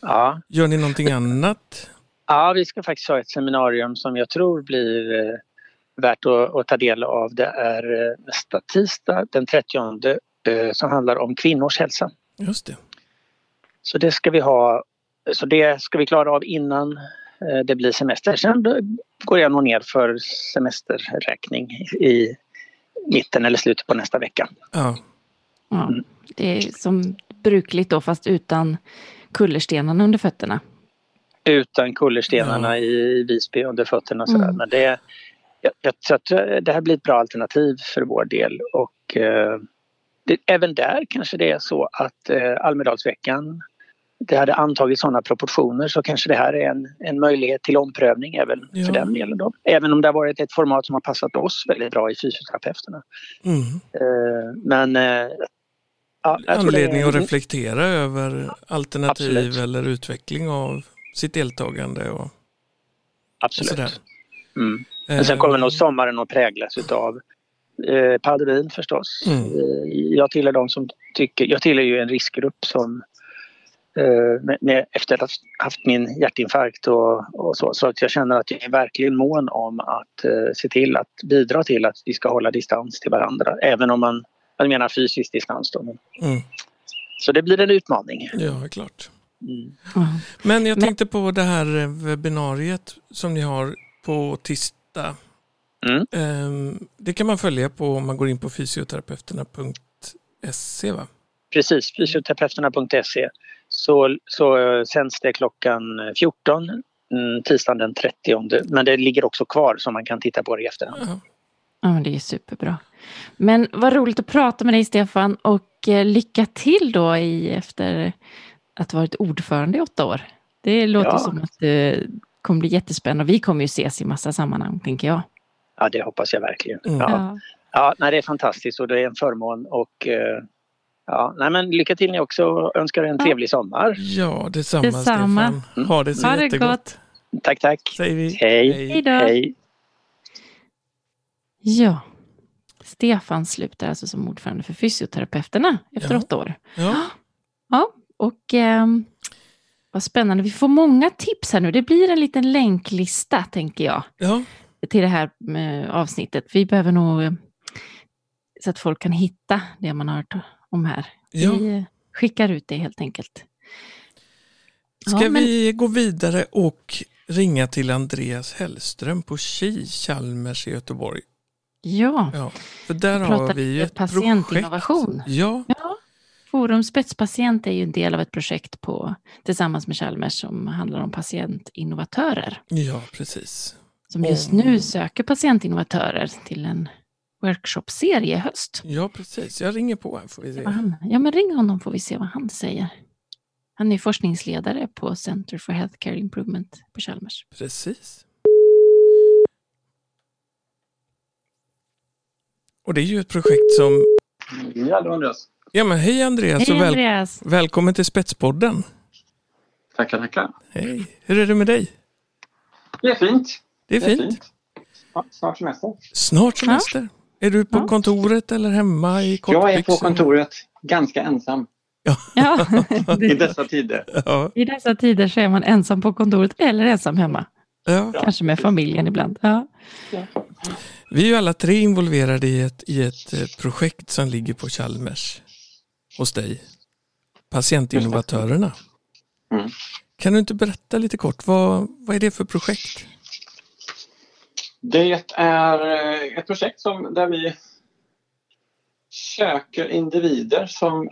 Ja. Gör ni någonting annat? <laughs> Ja, vi ska faktiskt ha ett seminarium som jag tror blir eh, värt att, att, ta del av. Det är eh, nästa tisdag den 30 eh, som handlar om kvinnors hälsa. Just det. Så det ska vi ha, så det ska vi klara av innan det blir semester. Sen går jag nog ner för semesterräkning i mitten eller slutet på nästa vecka. Ja. ja det är som brukligt då fast utan kullerstenarna under fötterna. Utan kullerstenarna ja. i Visby under fötterna. Sådär. Mm. Men det, jag, jag tror att det här blir ett bra alternativ för vår del och eh, det, även där kanske det är så att eh, Almedalsveckan det hade antagit sådana proportioner så kanske det här är en, en möjlighet till omprövning även ja. för den delen. Då. Även om det har varit ett format som har passat oss väldigt bra i fysioterapeuterna. Mm. Eh, men eh, ja, anledning är... att reflektera över alternativ Absolut. eller utveckling av sitt deltagande. Och, Absolut. Och mm. Men sen kommer nog sommaren att präglas utav eh, pandemin förstås. Mm. Jag tillhör de som tycker, jag tillhör ju en riskgrupp som med, med, efter att ha haft min hjärtinfarkt och, och, så. Så att jag känner att jag är verkligen mån om att eh, se till att bidra till att vi ska hålla distans till varandra. Även om man jag menar fysisk distans då. Mm. Så det blir en utmaning. Ja, klart. Mm. Men jag tänkte på det här webbinariet som ni har på tisdag. Mm. Ehm, det kan man följa på om man går in på fysioterapeuterna.se va? Precis, fysioterapeuterna.se. Så, så sänds det klockan 14 mm, tisdagen den 30. Men det ligger också kvar så man kan titta på det i efterhand. Ja, det är superbra. Men vad roligt att prata med dig Stefan och eh, lycka till då i, efter att ha varit ordförande i åtta år. Det låter ja. som att det kommer bli jättespännande och vi kommer ju ses i massa sammanhang tänker jag. Ja, det hoppas jag verkligen. Mm. Ja. Ja, nej, det är fantastiskt och det är en förmån och eh, ja, nej, men lycka till ni också och önskar en Ja. trevlig sommar. Ja, detsamma, Detsamma. Stefan. Mm. Ha det så Ha det jättegott. gott. Tack, tack. Säger vi. Hej. Hej då. Hej. Ja. Stefan slutar alltså som ordförande för fysioterapeuterna efter Ja. åtta år. Ja. Ja, och ehm, vad spännande. Vi får många tips här nu. Det blir en liten länklista, tänker jag, Ja. till det här eh, avsnittet. Vi behöver nog, eh, så att folk kan hitta det man har hört om här. Ja. Vi skickar ut det helt enkelt. Ska Ja, men- vi gå vidare och ringa till Andreas Hellström på KI, Chalmers i Göteborg? Ja, Ja, för där Vi har vi ett patientinnovation. Ja, ja. Forum Spetspatient är ju en del av ett projekt på, tillsammans med Chalmers som handlar om patientinnovatörer. ja, precis. Som just Om- nu söker patientinnovatörer till en workshopserie i höst. Ja, precis. Jag ringer på här får vi se. Ja, men ring honom får vi se vad han säger. Han är forskningsledare på Center for Healthcare Improvement på Chalmers. Precis. Och det är ju ett projekt som... Ja, det var Andreas. Ja men hej Andreas Hej och väl... Andreas! välkommen till Spetspodden. Tackar, tackar. Hej, hur är det med dig? Det är fint. Det är fint. Ja, snart semester. Snart semester. Är du på Ja. kontoret eller hemma i Jag är kortbyxor? på kontoret ganska ensam Ja, <laughs> i dessa tider. Ja, i dessa tider så är man ensam på kontoret eller ensam hemma. ja. Kanske med familjen ibland. Ja. Vi är ju alla tre involverade i ett, i ett eh, projekt som ligger på Chalmers hos dig. Patientinnovatörerna. Mm. Kan du inte berätta lite kort, vad, vad är det för projekt? Det är eh, ett projekt som, där vi söker individer som,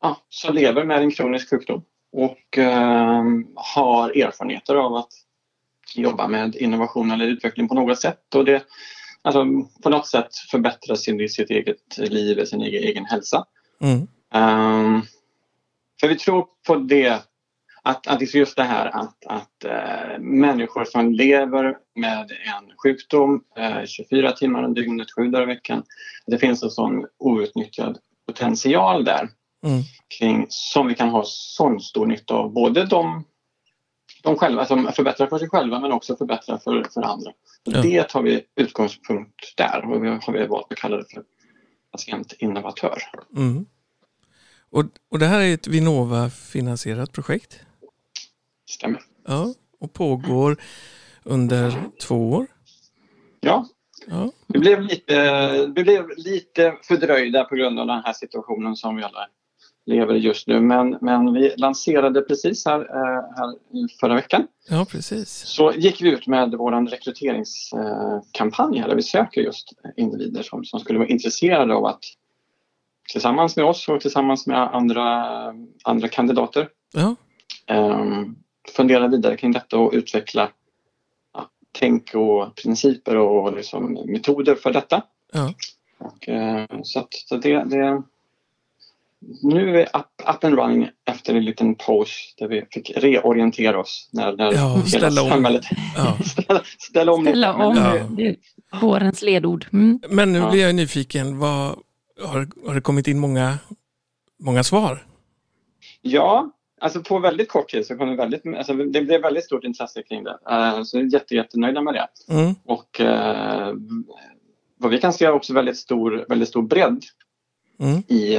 ja, som lever med en kronisk sjukdom och eh, har erfarenheter av att jobba med innovation eller utveckling på något sätt. Och det, alltså, på något sätt förbättra sin, sitt eget liv, sin egen, egen hälsa. Mm. Ehm, för vi tror på det, att, att det är just det här att, att eh, människor som lever med en sjukdom eh, 24 timmar om dygnet, sju dagar i veckan. Det finns en sån outnyttjad potential där Mm. kring, som vi kan ha sån stor nytta av. Både de, de själva som förbättrar för sig själva men också förbättrar för, för andra. Ja. Det tar vi utgångspunkt där och vi har vi valt att kalla det för patientinnovatör. Mm. Och, och det här är ett Vinnova-finansierat projekt. Stämmer. Ja, och pågår under två år. Ja, Ja, Vi blev, lite, vi blev lite fördröjda på grund av den här situationen som vi alla lever i just nu. Men, men vi lanserade precis här, eh, här förra veckan. ja precis. Så gick vi ut med vår rekryteringskampanj här där vi söker just individer som, som skulle vara intresserade av att tillsammans med oss och tillsammans med andra, andra kandidater Ja, eh, fundera vidare kring detta och utveckla ja, tänk och principer och liksom metoder för detta. ja, Och, eh, så att, så det, det, nu är vi up, up and running efter en liten paus där vi fick reorientera oss när, när Ja, hela ställa om. samhället ja. <laughs> ställa, ställa om. Ställa om. Ja. Vårens ledord. Mm. Men nu Ja. blir jag nyfiken. Vad, har, har det kommit in många, många svar? Ja, alltså på väldigt kort tid så kom det väldigt, alltså det blev väldigt stort intresse kring det. Eh, så jag är jätte, jättenöjda med det. Mm. Och eh, vad vi kan se är också väldigt stor, väldigt stor bredd Mm. i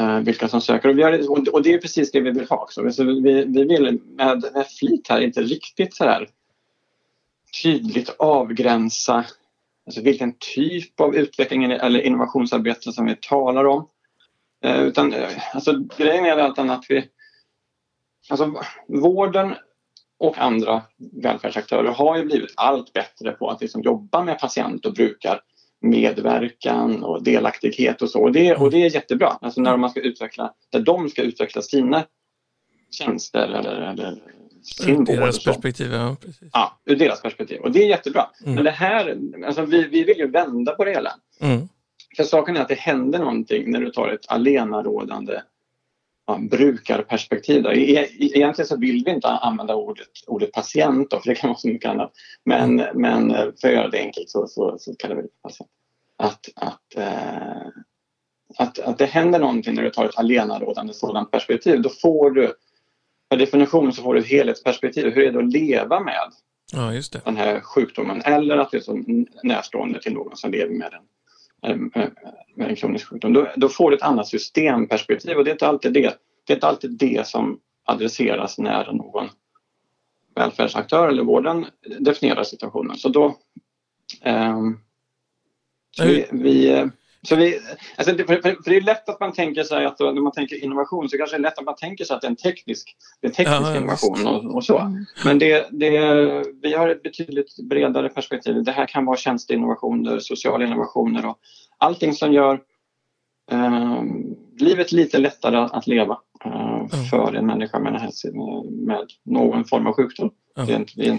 eh, vilka som söker. Och, vi har, och- och det är precis det vi vill ha också. Så vi, vi vill med, med flit här inte riktigt så här tydligt avgränsa alltså vilken typ av utveckling eller innovationsarbete som vi talar om. Eh, utan eh, alltså, grejen är allt annat att vi alltså, vården och andra välfärdsaktörer har ju blivit allt bättre på att liksom jobba med patient och brukar medverkan och delaktighet och så. Och det, och det är jättebra. Alltså när man ska utveckla, där de ska utveckla sina tjänster eller, eller sin vård. och Deras perspektiv, ja. Precis. Ja, ur deras perspektiv. Och det är jättebra. Mm. Men det här, alltså vi, vi vill ju vända på det hela. Mm. För saken är att det händer någonting när du tar ett allenarådande brukarperspektiv. Då. E- e- Egentligen så vill vi inte använda ordet, ordet patient, då, för det kan vara så mycket annat. Men, men för att göra det enkelt så, så, så kallar vi det patient. att, att, eh, att, att det händer någonting när du tar ett allenarådande sådant perspektiv. Då får du, per definition så får du ett helhetsperspektiv. Hur är det att leva med Ja, den här sjukdomen eller att du är så närstående till någon som lever med en, med en kronisk sjukdom. Då, då får du ett annat systemperspektiv och det är inte alltid det, det, är inte alltid det som adresseras när någon välfärdsaktör eller vården definierar situationen. Så då... Så vi, vi, så vi, alltså det, för, för det är lätt att man tänker sig att när man tänker innovation så kanske det är lätt att man tänker sig att det är en teknisk, det är teknisk ja, innovation och, och, så. Mm. Men det, det, vi har ett betydligt bredare perspektiv. Det här kan vara tjänsteinnovationer, sociala innovationer och allting som gör eh, livet lite lättare att leva eh, för en människa med, här, med någon form av sjukdom. Det är, det är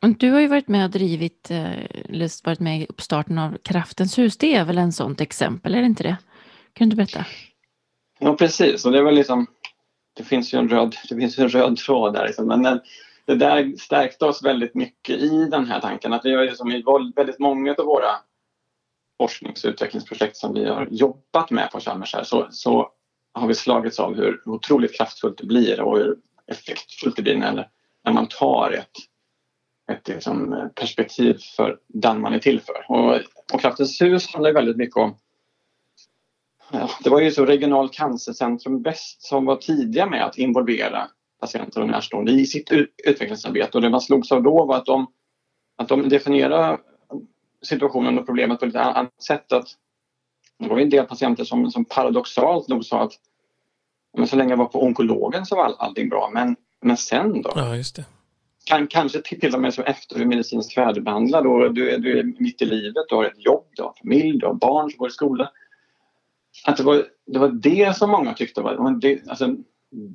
du har ju varit med och drivit, eh, eller varit med i uppstarten av Kraftens hus. Det är väl en sånt exempel, är det inte det? Kan du berätta? Ja, precis. Och det, var liksom, det finns ju en röd, det finns en röd tråd där. Liksom. Men eh, det där stärkte oss väldigt mycket i den här tanken. Att vi har liksom i väldigt många av våra forsknings och utvecklingsprojekt som vi har jobbat med på Chalmers här, så, så har vi slagits av hur otroligt kraftfullt det blir och hur effektfullt det blir när, när man tar ett ett liksom, perspektiv för den man är till för. Och, och Kraftens hus handlar väldigt mycket om ja, det var ju så Regional cancercentrum Väst som var tidiga med att involvera patienter och närstående i sitt utvecklingsarbete och det man slogs av då var att de, att de definierade situationen och problemet på ett annat sätt. Att det var en del patienter som, som paradoxalt nog sa att men så länge jag var på onkologen så var all, allting bra men, men sen då? Ja, just det kan, kanske till och med som efter du är medicinskt färdigbehandlad och du, du är mitt i livet, du har ett jobb, du har familj, du har barn som går i skola. Att det var det, var det som många tyckte var det, alltså,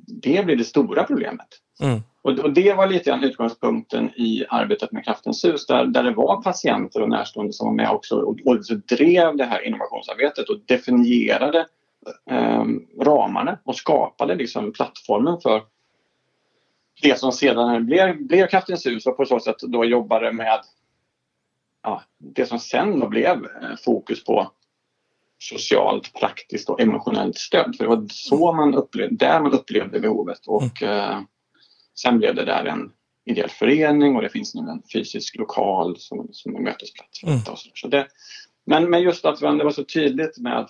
det blir det stora problemet. Mm. Och, och, det var lite grann utgångspunkten i arbetet med Kraftens hus där, där det var patienter och närstående som var med också och, och så drev det här innovationsarbetet och definierade eh, ramarna och skapade liksom plattformen för det som sedan blev, blev Kraftens hus och på så sätt då jobbade med ja, det som sen då blev eh, fokus på socialt, praktiskt och emotionellt stöd. För det var så man upplevde, där man upplevde behovet och mm. eh, sen blev det där en ideell förening och det finns nu en fysisk lokal som, som en mötesplats. Mm. Och så, så det, men, men just att det var så tydligt med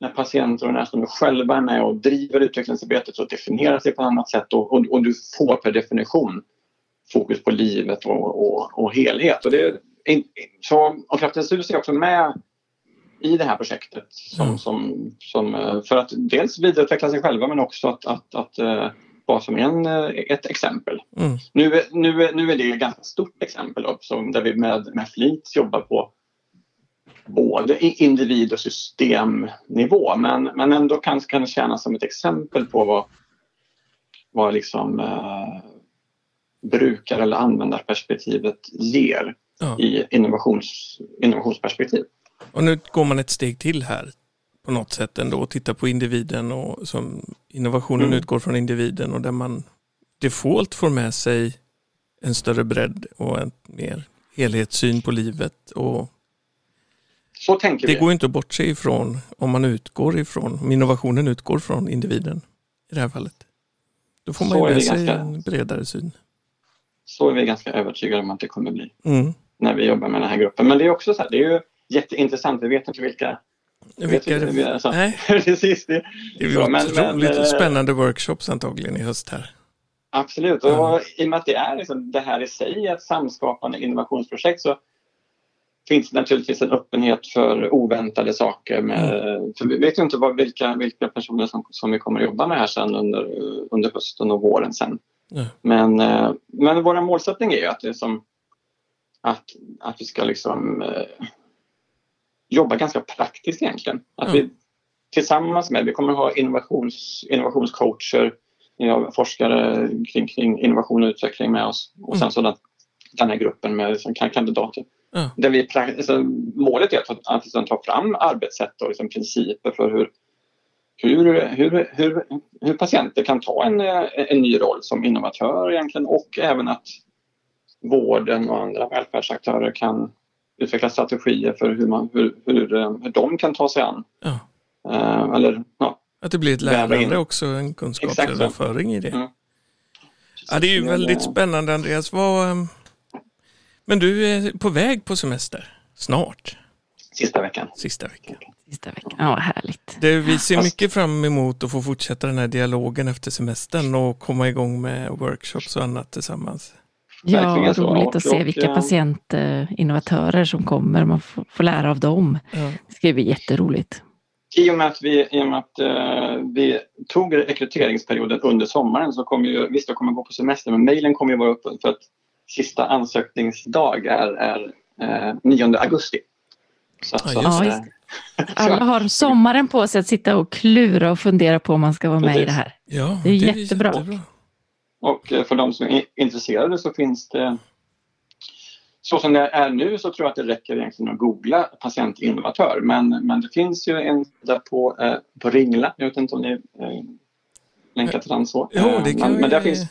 när patienter och närstående själva är med och driver utvecklingsarbetet så definierar sig på ett annat sätt och, och, och, du får per definition fokus på livet och, och, och helhet. Och, det, så, och Kraftens hus är också med i det här projektet som, mm. som, som, eh, för att dels vidareutveckla sig själva men också att, att, att, att vara som en, eh, ett exempel. Mm. Nu, nu, nu är det ett ganska stort exempel som, där vi med, med flit jobbar på både i individ och systemnivå men, men ändå kan, kan det tjäna som ett exempel på vad, vad liksom, eh, brukar eller användarperspektivet ger ja. i innovations, innovationsperspektiv. Och nu går man ett steg till här på något sätt ändå och tittar på individen och som innovationen mm. utgår från individen och där man default får med sig en större bredd och en mer helhetssyn på livet och så tänker det vi. går inte att bortse ifrån om man utgår ifrån, om innovationen utgår från individen i det här fallet. Då får man ju med sig ganska, en bredare syn. Så är vi ganska övertygade om att det kommer bli mm. när vi jobbar med den här gruppen. Men det är också så här, det är ju jätteintressant, vi vet inte vilka vilka är det? Alltså, Nej. <laughs> precis. Det, det blir så, otroligt men, spännande workshops antagligen i höst här. Absolut, och mm. i och med att det är liksom, det här i sig ett samskapande innovationsprojekt så finns naturligtvis en öppenhet för oväntade saker. Med, mm. för vi vet ju inte vad, vilka, vilka personer som, som vi kommer att jobba med här sen under, under hösten och våren sen. Mm. Men, eh, men vår målsättning är ju att, det som, att, att vi ska liksom eh, jobba ganska praktiskt egentligen. Att mm. vi tillsammans med, vi kommer att ha innovations, innovationscoacher, forskare kring, kring innovation och utveckling med oss och sen mm. så den, den här gruppen med liksom, kandidater Ja. Där vi, alltså, målet är att, att, liksom, ta fram arbetssätt och liksom, principer för hur, hur, hur, hur, hur patienter kan ta en, en ny roll som innovatör egentligen och även att vården och andra välfärdsaktörer kan utveckla strategier för hur, man, hur, hur, eh, hur de kan ta sig an. Ja. Eh, eller, ja. Att det blir ett lärande också, en kunskapsöverföring i det. Mm. Ja, det är ju väldigt eh, spännande Andreas. Vad, ehm, men du är på väg på semester snart, Sista veckan. sista veckan. Sista veckan. Ja, härligt. Det, vi ser mycket fram emot att få fortsätta den här dialogen efter semestern och komma igång med workshops och annat tillsammans. Ja, roligt att se vilka eh, patientinnovatörer som kommer. Man får, får lära av dem. Ja. Det ska bli jätteroligt. I och med att vi, i och med att, eh, vi tog rekryteringsperioden under sommaren så kommer ju, visst jag kommer gå på semester men mejlen kommer ju vara uppe för att sista ansökningsdag är, är eh, 9 augusti. Så, Ja, <laughs> så just att, det. eh, Alla har sommaren på sig att sitta och klura och fundera på om man ska vara med i det här. Ja, Det är jättebra. Och eh, för de som är intresserade så finns det så som det är nu så tror jag att det räcker egentligen att googla patientinnovatör. Men, men det finns ju en sida på, eh, på Ringla. Jag vet inte om ni eh, länkar till den så. Jo, Eh, det kan men, vi, men där finns,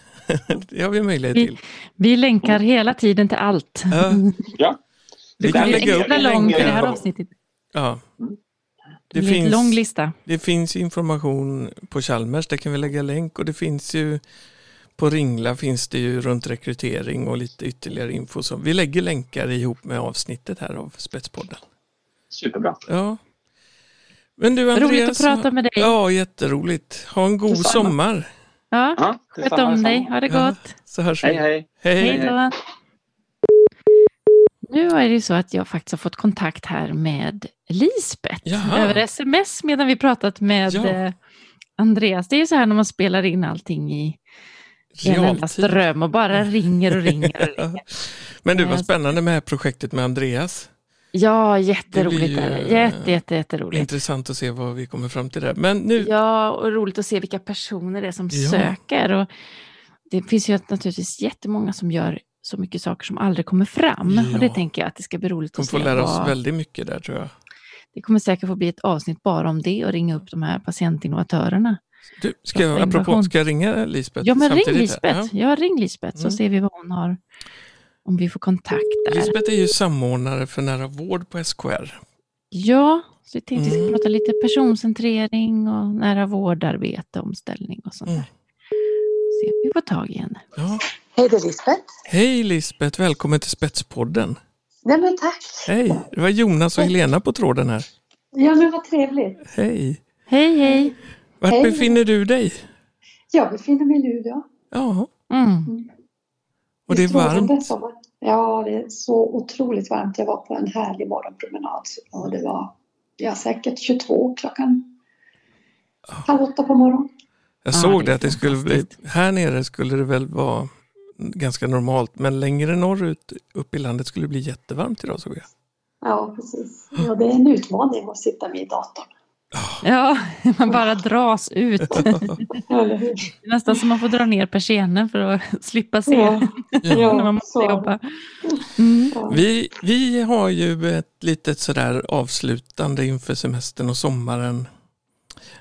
det har vi möjlighet Vi- till. <laughs> Vi länkar hela tiden till allt. Ja, ja, vi Det kan blir extra långt i det här avsnittet. Ja. Det Det finns, lång lista. det finns information på Chalmers, där kan vi lägga länk och det finns ju på Ringla finns det ju runt rekrytering och lite ytterligare info. Så vi lägger länkar ihop med avsnittet här av Spetspodden. superbra. Ja. Men du Andreas. Roligt att prata med dig. Ja, jätteroligt. Ha en god sommar. Ja, Ja, sköt om dig. Ha det Ja. gott. Så hörs vi. Hej, hej. Hej. Hej då. Nu är det ju så att jag faktiskt har fått kontakt här med Lisbeth Jaha. över sms medan vi pratat med Ja. eh, Andreas. Det är ju så här när man spelar in allting i en enda ström och bara ringer och ringer. Och ringer. <laughs> Men du, Eh, vad spännande med projektet med Andreas. Ja, jätteroligt Det blir är det. ju, Jätte, jätte, jätteroligt. Intressant att se vad vi kommer fram till där. Men nu, Ja, och roligt att se vilka personer det är som Ja. söker. Och det finns ju naturligtvis jättemånga som gör så mycket saker som aldrig kommer fram. Ja. Och det tänker jag att det ska bli roligt kommer att få se. lära oss vad- väldigt mycket där tror jag. Det kommer säkert få bli ett avsnitt bara om det och ringa upp de här patientinnovatörerna. Du, ska jag, apropå, ska jag ringa Lisbeth? Ja, men ring? Lisbeth. Ja, ring Lisbeth så Mm. ser vi vad hon har. Om vi får kontakt där. Lisbeth är ju samordnare för nära vård på SKR. Ja, så jag tänkte vi ska Mm. prata lite personcentrering och nära vårdarbete, omställning och sånt Mm. där. Se om vi får tag i henne. Ja. Hej, det är Lisbeth. Hej Lisbeth, välkommen till Spetspodden. Nej men tack. Hej, det var Jonas och Helena på tråden här. Ja men vad trevligt. Hej. Hej, hej. Vart Hej. befinner du dig? Jag befinner mig i Luleå. Ja, Mm. Och det är varmt. Ja, det är så otroligt varmt. Jag var på en härlig morgonpromenad och det var ja, säkert 22 klockan halv åtta på morgonen. Jag Ja, såg det är det att det skulle bli, här nere skulle det väl vara ganska normalt, men längre norrut upp i landet skulle det bli jättevarmt idag såg jag. Ja, precis. Ja, det är en utmaning att sitta vid datorn. Ja, <laughs> man bara dras ut. <laughs> Nästan som man får dra ner persiennen för att <laughs> slippa se Ja, när man måste jobba. Mm. Vi, vi har ju ett litet sådär avslutande inför semestern och sommaren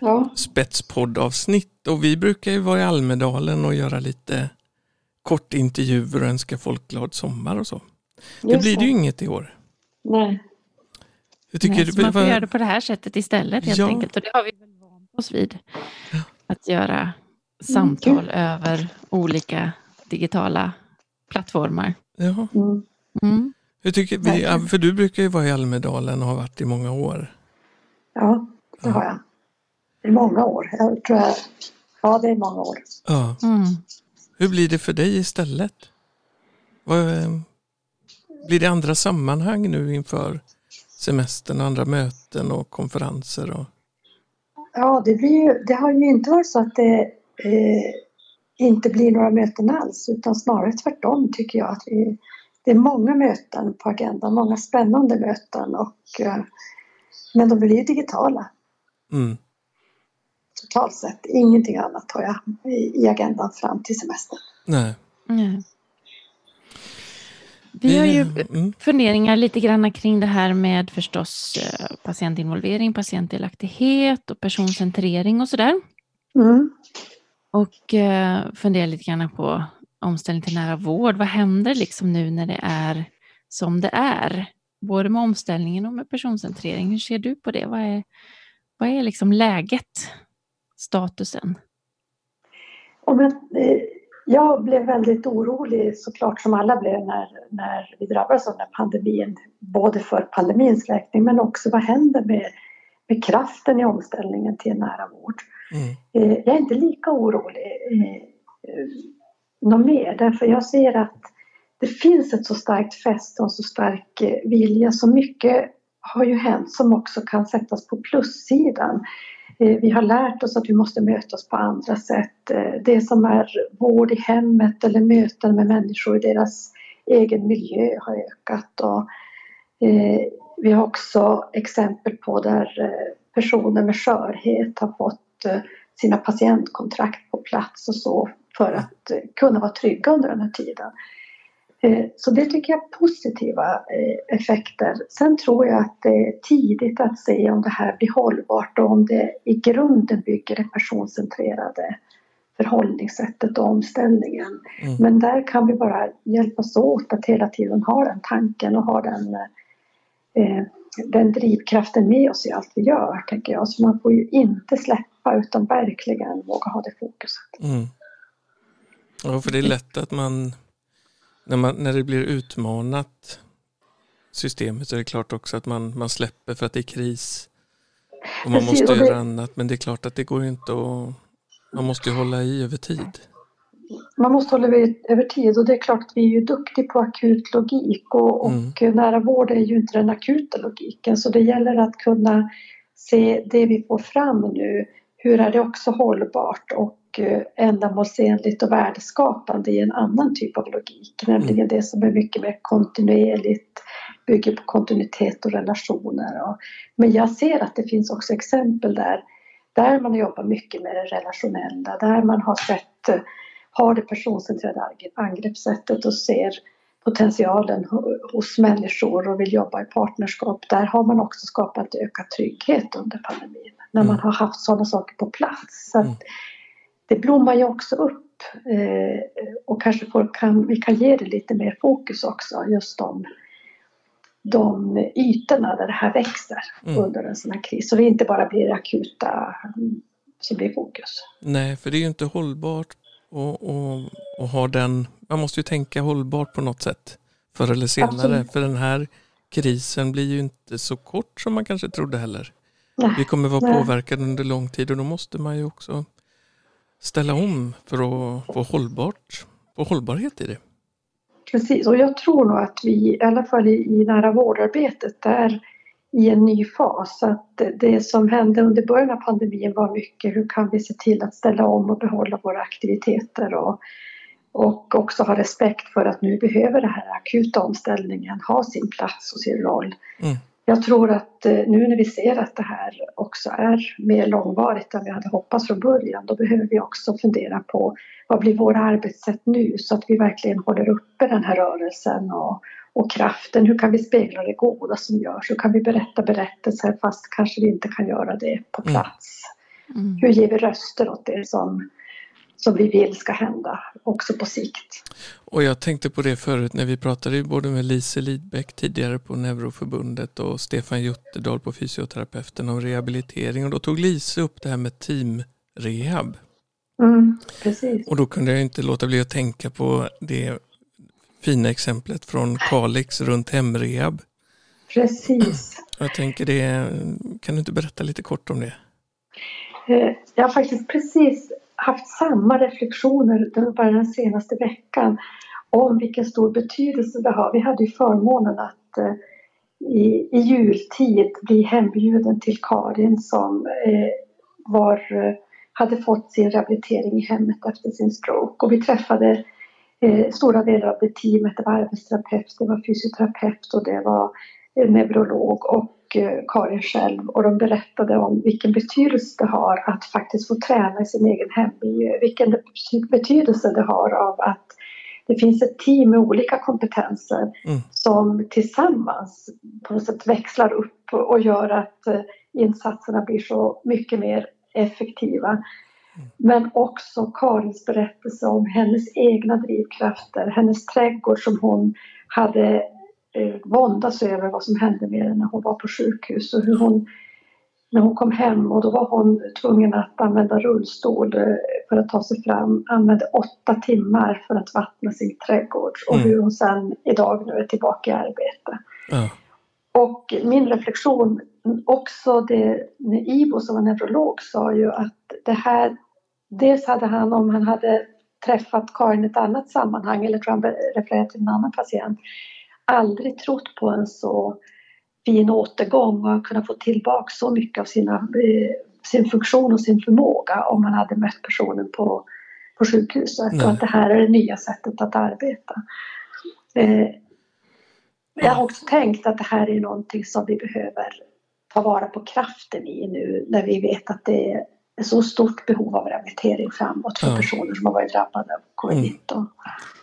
Ja, spetspoddavsnitt och vi brukar ju vara i Almedalen och göra lite kortintervjuer och önska folk glad sommar och så. Det just blir det ju inget i år. Nej. Jag tycker Nej, så man får vad- göra det på det här sättet istället helt Ja. enkelt. Och det har vi väl vant oss vid. Ja. Att göra Mm, samtal över olika digitala plattformar. ja. Mm. Mm. Jag tycker vi, ja, för du brukar ju vara i Almedalen och har varit i många år. Ja, det har jag. I många år. Jag tror jag, ja, det är många år. Ja. Mm. Hur blir det för dig istället? Vad, blir det andra sammanhang nu inför semestern, andra möten och konferenser? Och, Ja, det, blir ju, det har ju inte varit så att det eh, inte blir några möten alls utan snarare tvärtom tycker jag att vi, det är många möten på agendan, många spännande möten och eh, men de blir ju digitala mm. totalt sett. Ingenting annat har jag i, i agendan fram till semestern. Nej. Mm. Vi har ju mm. funderingar lite grann kring det här med förstås eh, patientinvolvering, patientdelaktighet och personcentrering och sådär. Mm. Och eh, funderar lite grann på omställning till nära vård. Vad händer liksom nu när det är som det är? både med omställningen och med personcentrering. Hur ser du på det? Vad är, vad är liksom läget, statusen? Och men, eh, jag blev väldigt orolig såklart som alla blev när, när vi drabbades av den här pandemin. Både för pandemins räkning men också vad händer med, med kraften i omställningen till nära vård. Mm. Eh, jag är inte lika orolig eh, något mer därför jag ser att det finns ett så starkt fäste och så stark vilja. Så mycket har ju hänt som också kan sättas på plussidan. Eh, vi har lärt oss att vi måste mötas på andra sätt. Eh, det som är vård i hemmet eller möten med människor i deras egen miljö har ökat. Och eh, vi har också exempel på där personer med skörhet har fått sina patientkontrakt på plats och så för att kunna vara trygga under den här tiden. Eh, så det tycker jag är positiva eh, effekter. Sen tror jag att det är tidigt att se om det här blir hållbart och om det i grunden bygger det personcentrerade förhållningssättet och omställningen. Mm. Men där kan vi bara hjälpas åt att hela tiden ha den tanken och ha den, eh, den drivkraften med oss i allt vi gör, tänker jag. Så man får ju inte släppa utan verkligen våga ha det fokuset. Mm. Ja, för det är lätt att man när, man, när det blir utmanat systemet så är det klart också att man, man släpper för att det är kris. Och man <laughs> måste det, göra annat. Men det är klart att det går inte att... Man måste ju hålla i över tid. Man måste hålla i över tid och det är klart att vi är ju duktiga på akut logik och, mm. och nära vård är ju inte den akuta logiken så det gäller att kunna se det vi får fram nu. Hur är det också hållbart och Eh, ändamålsenligt och värdeskapande i en annan typ av logik, nämligen mm. det som är mycket mer kontinuerligt, bygger på kontinuitet och relationer. Och, men jag ser att det finns också exempel där, där man jobbar mycket med det relationella, där man har sett, har det personcentrerade angreppssättet och ser potentialen hos människor och vill jobba i partnerskap. Där har man också skapat ökad trygghet under pandemin, när man mm. har haft sådana saker på plats. Så mm det blommar ju också upp eh, och kanske kan, vi kan ge det lite mer fokus också, just de, de ytorna där det här växer mm. under en sån här kris. Så det inte bara blir akuta mm, som blir fokus. Nej, för det är ju inte hållbart och, och, och ha den, man måste ju tänka hållbart på något sätt förr eller senare. Absolut. För den här krisen blir ju inte så kort som man kanske trodde heller. Nej, vi kommer vara nej. påverkade under lång tid och då måste man ju också ställa om för att få, hållbart, få hållbarhet i det. Precis, och jag tror nog att vi, i alla fall i, i nära vårdarbetet, är i en ny fas. Att det som hände under början av pandemin var mycket hur kan vi se till att ställa om och behålla våra aktiviteter och, och också ha respekt för att nu behöver den här akuta omställningen ha sin plats och sin roll. Mm jag tror att eh, nu när vi ser att det här också är mer långvarigt än vi hade hoppats från början, då behöver vi också fundera på vad blir våra arbetssätt nu så att vi verkligen håller uppe den här rörelsen och, och kraften. Hur kan vi spegla det goda som görs? Hur kan vi berätta berättelser fast kanske vi inte kan göra det på mm. plats? Mm. Hur ger vi röster åt det som som vi vill ska hända också på sikt. Och jag tänkte på det förut när vi pratade både med Lise Lidbeck tidigare på Neuroförbundet och Stefan Jutterdal på Fysioterapeuten om rehabilitering och då tog Lise upp det här med teamrehab. Mm, precis. Och då kunde jag inte låta bli att tänka på det fina exemplet från Kalix runt hemrehab. Precis. Jag tänker det, kan du inte berätta lite kort om det? Eh, jag har faktiskt precis haft samma reflektioner bara den senaste veckan om vilken stor betydelse det har. Vi hade ju förmånen att eh, i, i jultid bli hembjuden till Karin som eh, var, hade fått sin rehabilitering i hemmet efter sin stroke. Och vi träffade eh, stora delar av det teamet. Det var arbetsterapeut, det var fysioterapeut och det var eh, neurolog. Och Eh, Karin själv och de berättade om vilken betydelse det har att faktiskt få träna i sin egen hemmiljö. Vilken betydelse det har av att det finns ett team med olika kompetenser mm. som tillsammans på något sätt växlar upp och gör att eh, insatserna blir så mycket mer effektiva. Men också Karins berättelse om hennes egna drivkrafter, hennes trädgård som hon hade eh, våndas över vad som hände med henne när hon var på sjukhus och hur hon när hon kom hem och då var hon tvungen att använda rullstol eh, för att ta sig fram, använde åtta timmar för att vattna sin trädgård och Mm. hur hon sen idag nu är tillbaka i arbete. Ja. Och min reflektion, också det när Ivo som var neurolog sa ju att det här, dels hade han om han hade träffat Karin i ett annat sammanhang eller tror han refererade till en annan patient, aldrig trott på en så fin återgång och kunna få tillbaka så mycket av sina, eh, sin funktion och sin förmåga om man hade mött personen på, på sjukhuset Nej. och att det här är det nya sättet att arbeta. Eh, jag har också tänkt att det här är någonting som vi behöver ta vara på kraften i nu när vi vet att det är ett så stort behov av rehabilitering framåt för Ja. personer som har varit drabbade av covid-19.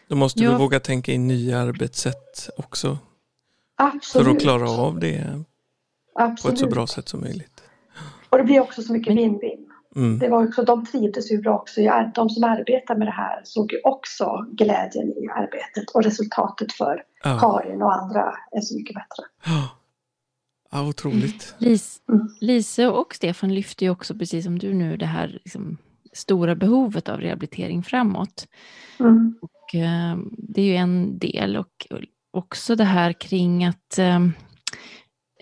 Då måste Ja. vi våga tänka in nya arbetssätt också Absolut. för att klara av det på Absolut. ett så bra sätt som möjligt. Och det blir också så mycket win-win. Mm. Det var också, de trivdes ju bra också. De som arbetar med det här såg ju också glädjen i arbetet och resultatet för Ja. Karin och andra är så mycket bättre. Ja. otroligt. Lis, Mm. Lise och Stefan lyfter ju också, precis som du nu, det här liksom, stora behovet av rehabilitering framåt. Mm. Och, eh, det är ju en del och också det här kring att eh,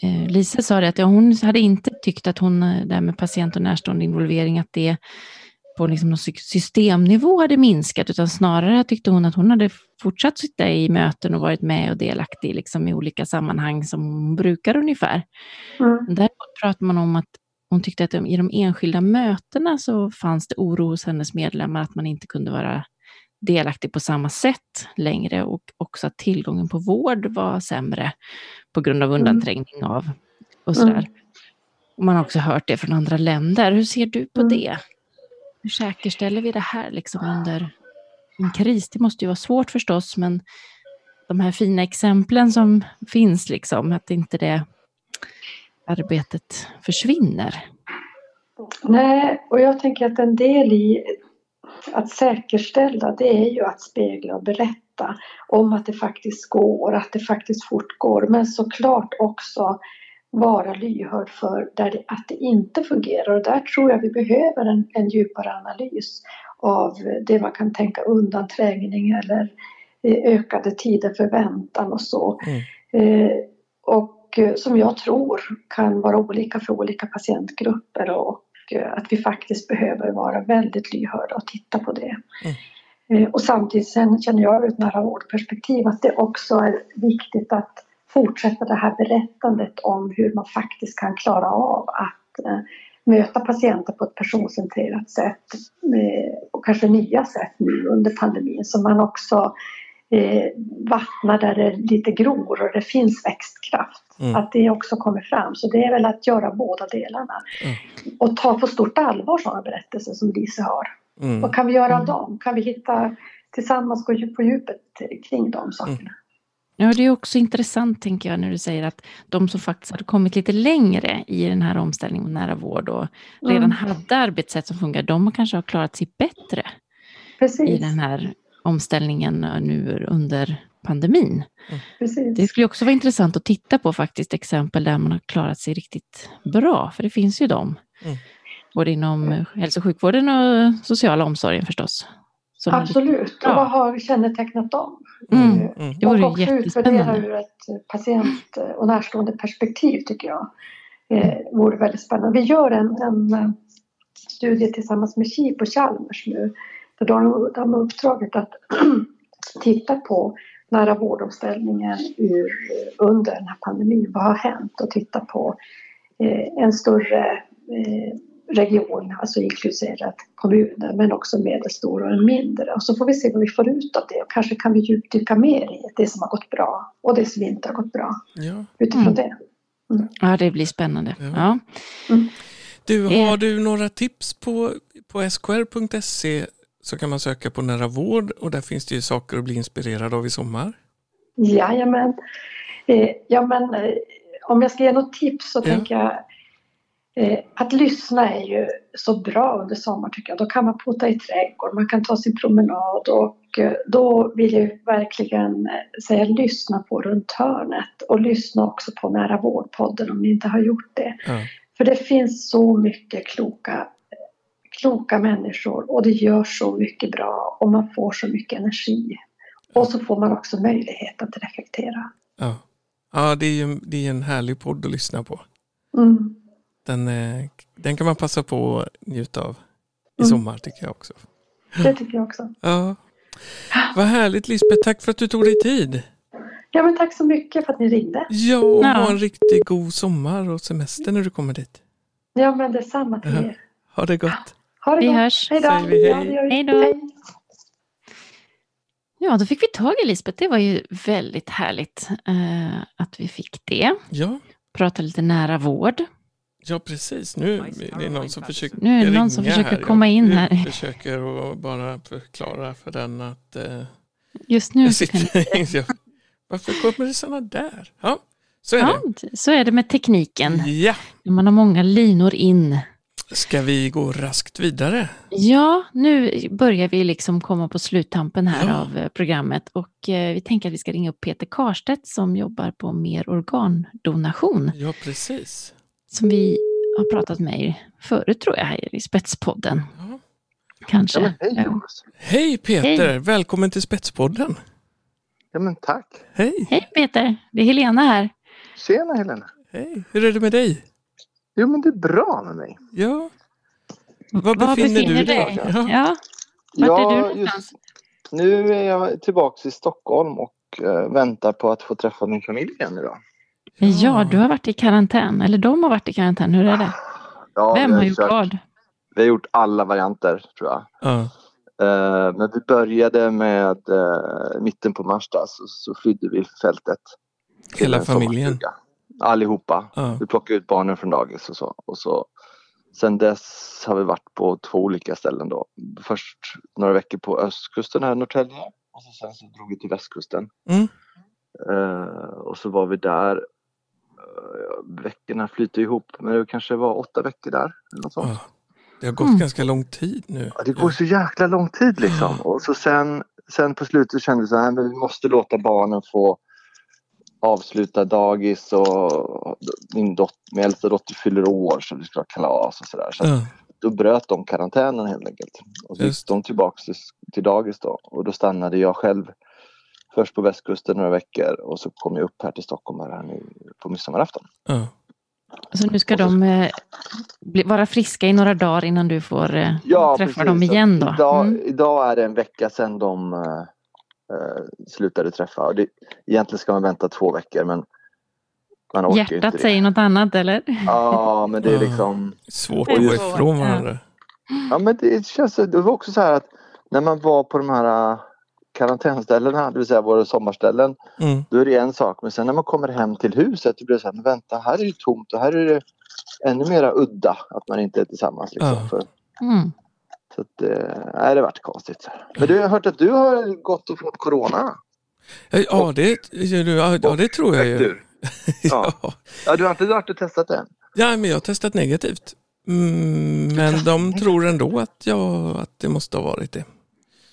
eh, Lisa sa det att ja, hon hade inte tyckt att hon, eh, det här med patient och närstående involvering, att det på liksom någon sy- systemnivå hade minskat, utan snarare tyckte hon att hon hade fortsatt sitta i möten och varit med och delaktig liksom, i olika sammanhang som hon brukar ungefär. Mm. Däremot pratar man om att hon tyckte att i de enskilda mötena så fanns det oro hos hennes medlemmar att man inte kunde vara delaktig på samma sätt längre och också att tillgången på vård var sämre på grund av undanträngning av och sådär. Mm. Och man har också hört det från andra länder. Hur ser du på Mm. det? Hur säkerställer vi det här liksom under en kris? Det måste ju vara svårt förstås, men de här fina exemplen som finns, liksom, att inte det arbetet försvinner. Nej, och jag tänker att en del i att säkerställa det är ju att spegla och berätta om att det faktiskt går, att det faktiskt fortgår. Men såklart också vara lyhörd för där det, att det inte fungerar. Och där tror jag vi behöver en, en djupare analys av det man kan tänka undanträngning eller eh, ökade tider för väntan och så. Mm. Eh, och eh, som jag tror kan vara olika för olika patientgrupper och eh, att vi faktiskt behöver vara väldigt lyhörda och titta på det. Eh, Och samtidigt sen känner jag ur ett nära vårdperspektiv att det också är viktigt att fortsätta det här berättandet om hur man faktiskt kan klara av att eh, möta patienter på ett personcentrerat sätt eh, och kanske nya sätt nu under pandemin så man också eh, vattnar där det lite gror och det finns växtkraft. Mm. Att det också kommer fram. Så det är väl att göra båda delarna. Mm. Och ta på stort allvar sådana berättelser som Lise har. Mm. Vad kan vi göra av Mm. dem? Kan vi hitta tillsammans gå på djupet kring de sakerna? Ja, det är också intressant, tänker jag, när du säger att de som faktiskt hade kommit lite längre i den här omställningen mot nära vård och redan Mm. hade arbetssätt som funkar, de kanske har klarat sig bättre i Precis, den här omställningen nu under pandemin. precis. Det skulle också vara intressant att titta på faktiskt exempel där man har klarat sig riktigt bra, för det finns ju de. Mm. Både inom hälso och sjukvården och sociala omsorgen förstås. Absolut. Och vad har kännetecknat dem? Mm. Mm. Det vore och också utvärdera ur ett patient och närstående perspektiv tycker jag. Eh, vore väldigt spännande. Vi gör en, en eh, studie tillsammans med KIP och Chalmers nu. Där de, de har uppdraget att <clears throat> titta på nära vårdomställningen ur, under den här pandemin. Vad har hänt? Och titta på eh, en större eh, region, alltså inkluderat kommuner, men också medelstora och mindre. Och så får vi se vad vi får ut av det och kanske kan vi djupdyka mer i det som har gått bra och det som inte har gått bra Ja. utifrån Mm. det. Ja, det blir spännande. Ja. Ja. Du, Eh. har du några tips på, på skr.se så kan man söka på nära vård och där finns det ju saker att bli inspirerad av i sommar. Jajamän. Eh, ja, men, eh, om jag ska ge något tips så Ja. tänker jag att lyssna är ju så bra under sommaren tycker jag. Då kan man pota i trädgård, man kan ta sin promenad och eh, då vill jag verkligen eh, säga lyssna på Runt hörnet och lyssna också på Nära vårdpodden om ni inte har gjort det. Ja. För det finns så mycket kloka, kloka människor och det gör så mycket bra och man får så mycket energi. Och så får man också möjlighet att reflektera. Ja, ja det är ju det är en härlig podd att lyssna på. Mm. Den, eh, den kan man passa på att njuta av i Mm. sommar tycker jag också. Det tycker jag också. Ja. Vad härligt Lisbeth, tack för att du tog dig tid. Ja men tack så mycket för att ni ringde. Ja, och Ja. ha en riktigt god sommar och semester när du kommer dit. Ja men detsamma till er. Ha det gott. Ha det Vi gott. hörs. Hej då. Säger vi hej. Ja, det gör vi. Hej då. Ja, då fick vi tag i Lisbeth. Det var ju väldigt härligt eh, att vi fick det. Ja, Prata lite nära vård. Ja precis. Nu är det någon som försöker Nu är det någon som försöker här. komma in Jag här. försöker att bara förklara för den att eh, Just nu jag så kan sitter... <laughs> jag, varför kommer det sådana där? Ja, så är Ja, så är det med tekniken. det. Ja, När man har många linor in. ska vi gå raskt vidare? Ja, nu börjar vi liksom komma på sluttampen här Ja. av eh, programmet och eh, vi tänker att vi ska ringa upp Peter Karstedt som jobbar på Mer organdonation Ja, precis. Som vi har pratat med förut tror jag här i Spetspodden. Ja. Kanske. Ja, hej Ja. Jonas. Hej Peter, Hej. välkommen till Spetspodden. Ja men tack. Hej, Hej Peter, det är Helena här. Tjena Helena. hej, hur är det med dig? Jo men det är bra med mig. Ja, var befinner, du dig? Ja. Ja, vart är du Ja, någonstans? Nu är jag tillbaka i Stockholm och eh, väntar på att få träffa min familj igen idag. Ja, du har varit i karantän, eller de har varit i karantän, hur är det? Ja, Vem har gjort kört- vad? Vi har gjort alla varianter tror jag. Ja, Eh, men vi började med eh, mitten på mars där, så, så flydde vi fältet. hela en familjen. Allihopa. Vi plockade ut barnen från dagis och så. Och så sen dess har vi varit på två olika ställen då. Först några veckor på östkusten här i Norrtälje. Och så sen så drog vi till västkusten. Mm. Eh, och så var vi där. Uh, veckorna flyter ihop men det kanske var åtta veckor där. Eller något sånt. Ja. Det har gått Mm. ganska lång tid nu. Ja, det går så jäkla lång tid liksom. Och så sen, sen på slutet kände vi så här, men vi måste låta barnen få avsluta dagis och min, dot, min äldsta dotter fyller år så vi ska ha kalas och sådär. Så Ja. då bröt de karantänen helt enkelt. Och så gick de tillbaks till, till dagis då. Och då stannade jag själv först på västkusten några veckor och så kom jag upp här till Stockholm här nu på midsommarafton. Ja. Så nu ska de eh, bli, vara friska i några dagar innan du får eh, träffa precis. dem Så igen då? Idag, Mm. idag är det en vecka sedan de eh, eh, slutade träffa. Och det, egentligen ska man vänta två veckor men man orkar ju inte Hjärtat det. säger något annat eller? Ja men det är Ja. liksom Svårt Det är att gå svårt, ifrån ja. varandra. Ja men det känns det var också så här att när man var på de här karantänställena, det vill säga våra sommarställen, Mm. då är det en sak. Men sen när man kommer hem till huset, då blir det så här, men vänta, här är det tomt och här är det ännu mera udda att man inte är tillsammans. Liksom, Ja. för, Mm. så att, eh, nej, det varit konstigt. Men du, jag har hört att du har gått och fått corona. Ja, det, ja, ja, det tror jag ju. <laughs> Ja. Ja, du har inte varit och testat det än? ja, men jag har testat negativt. Mm, men de tror ändå att, jag, att det måste ha varit det.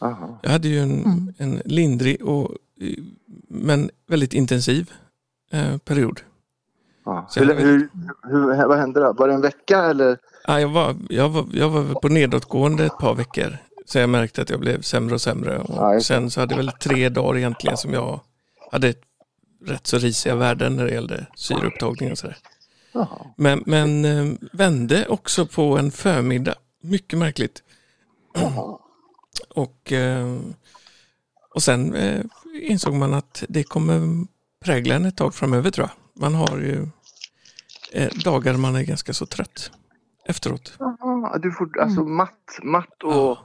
Aha. Jag hade ju en, Mm. en lindrig och, men väldigt intensiv eh, period. Så Hur, jag hur, hur, vad hände då? Var det en vecka eller? Ja, jag, var, jag, var, jag var på nedåtgående ett par veckor. Så jag märkte att jag blev sämre och sämre. Och det. sen så hade jag väl tre dagar egentligen som jag hade rätt så risiga värden när det gällde syreupptagning och sådär. Men, men eh, vände också på en förmiddag. Mycket märkligt. Jaha. Och, eh, och sen eh, insåg man att det kommer prägla en ett tag framöver tror jag. Man har ju eh, dagar man är ganska så trött efteråt. Jaha, du får alltså Mm. matt, matt och, Ja.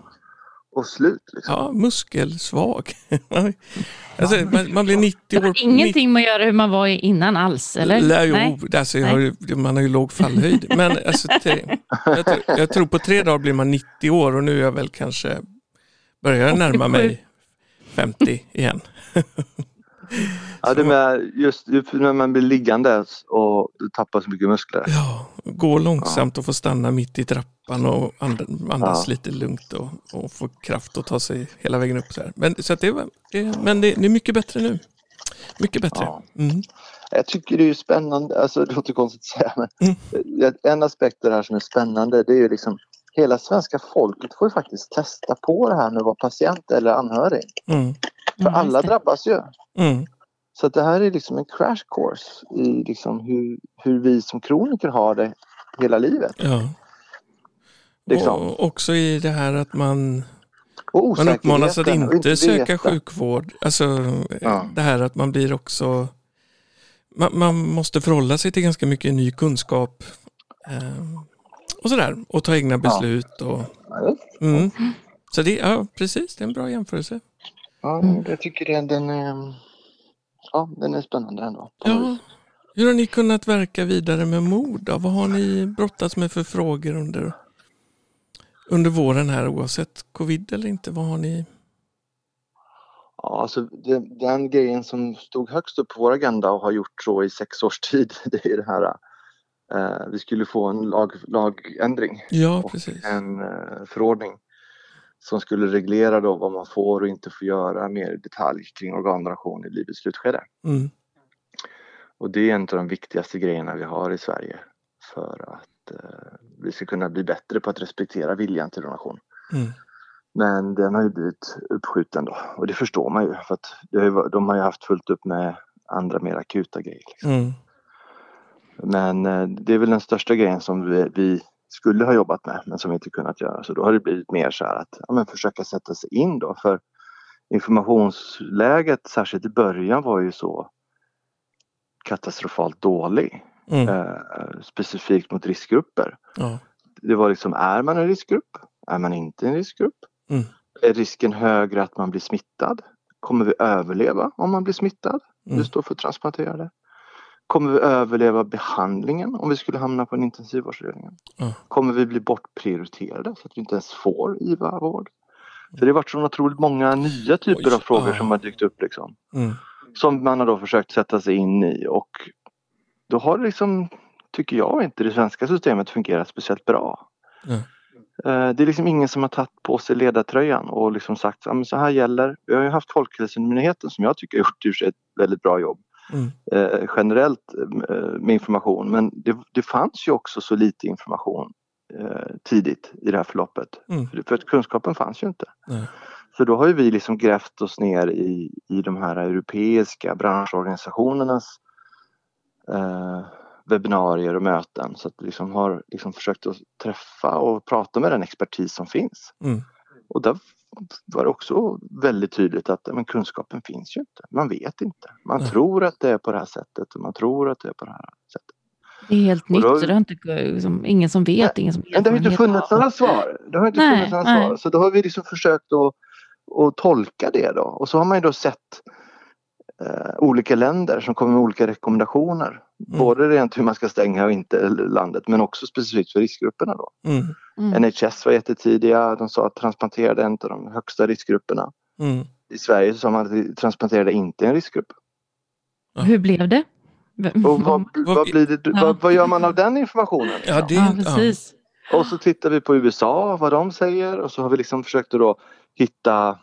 och slut liksom. Ja, muskelsvag. <laughs> alltså, man, man blir 90 Det år. ingenting med att göra hur man var innan alls, eller? Lär, jo, Nej. alltså, jag har ju, man har ju låg fallhöjd. Men alltså, <laughs> jag, tror, jag tror på tre dagar blir man 90 år och nu är jag väl kanske, börjar jag närma mig 50 igen. Ja, det med just när man blir liggande och du tappar så mycket muskler. Ja, gå långsamt och få stanna mitt i trappan och and- andas lite lugnt och, och få kraft att ta sig hela vägen upp. Så här. Men, så att det, det, men det, det är mycket bättre nu. Mycket bättre. Ja. Mm. Jag tycker det är spännande, alltså det låter konstigt att säga men en aspekt av det här som är spännande det är ju liksom hela svenska folket får ju faktiskt testa på det här att vara patient eller anhörig. Mm. För just alla drabbas ju. Mm. Så att det här är liksom en crash course i liksom hur, hur vi som kroniker har det hela livet. Ja. Liksom. Och också i det här att man, man uppmanas att och inte söka sjukvård. Alltså Ja. det här att man blir också, man, man måste förhålla sig till ganska mycket ny kunskap. Och sådär. Och ta egna beslut. Och, mm. Så det, ja precis, det är en bra jämförelse. ja, Mm. jag tycker den, den, är, ja, den är spännande ändå. Ja. Hur har ni kunnat verka vidare med mod? Då? Vad har ni brottats med för frågor under, under våren här oavsett covid eller inte? Vad har ni? Ja, alltså den, den grejen som stod högst upp på vår agenda och har gjort så i sex års tid, <laughs> det är det här eh, vi skulle få en lag, lagändring Ja, och precis. en eh, förordning som skulle reglera då vad man får och inte får göra mer i detalj kring organdonation i livets slutskede. Mm. Och det är en av de viktigaste grejerna vi har i Sverige för att eh, vi ska kunna bli bättre på att respektera viljan till donation. Mm. Men den har ju blivit uppskjuten då och det förstår man ju för att har ju, de har ju haft fullt upp med andra mer akuta grejer. Liksom. Mm. Men eh, det är väl den största grejen som vi, vi skulle ha jobbat med men som vi inte kunnat göra. Så då har det blivit mer så här att ja, men försöka sätta sig in då för informationsläget särskilt i början var ju så katastrofalt dålig. Mm. Eh, specifikt mot riskgrupper. Ja. Det var liksom, är man en riskgrupp? Är man inte en riskgrupp? Mm. Är risken högre att man blir smittad? Kommer vi överleva om man blir smittad? Mm. Du står för transplanterade. Kommer vi överleva behandlingen om vi skulle hamna på en intensivvårdsavdelning? Ja. Kommer vi bli bortprioriterade så att vi inte ens får IVA-vård? Så det har varit så otroligt många nya typer Oj, av frågor som har dykt upp liksom. Mm. Som man har då försökt sätta sig in i och då har liksom, tycker jag inte det svenska systemet fungerat speciellt bra. Eh, Det är liksom ingen som har tagit på sig ledartröjan och liksom sagt så här gäller. Vi har ju haft Folkhälsomyndigheten som jag tycker har gjort ett väldigt bra jobb Mm. eh, generellt eh, med information men det, det fanns ju också så lite information eh, tidigt i det här förloppet. Mm. För, för att kunskapen fanns ju inte. Nej. Så då har ju vi liksom grävt oss ner i, i de här europeiska branschorganisationernas eh, webbinarier och möten så att vi liksom har liksom försökt att träffa och prata med den expertis som finns. Mm. Och där var det också väldigt tydligt att men kunskapen finns ju inte. Man vet inte. Man Nej. tror att det är på det här sättet och man tror att det är på det här sättet. Det är helt nytt, då- så det har inte, liksom, ingen som vet, ingen som Men det har inte funnits några svar. Det har inte Nej, funnits några nej. svar. Så då har vi liksom försökt att, att tolka det då. Och så har man ju då sett eh, olika länder som kommer med olika rekommendationer. Mm. Både rent hur man ska stänga och inte landet men också specifikt för riskgrupperna då. Mm. Mm. NHS var jättetidiga. De sa att transplanterade är en av de högsta riskgrupperna. Mm. I Sverige så sa man att transplanterade inte är en riskgrupp. Hur blev det? Och <laughs> vad, vad, blir det, Ja. vad, vad gör man av den informationen? Ja, det, Ja, ja. precis. Och så tittar vi på USA, vad de säger och så har vi liksom försökt att då hitta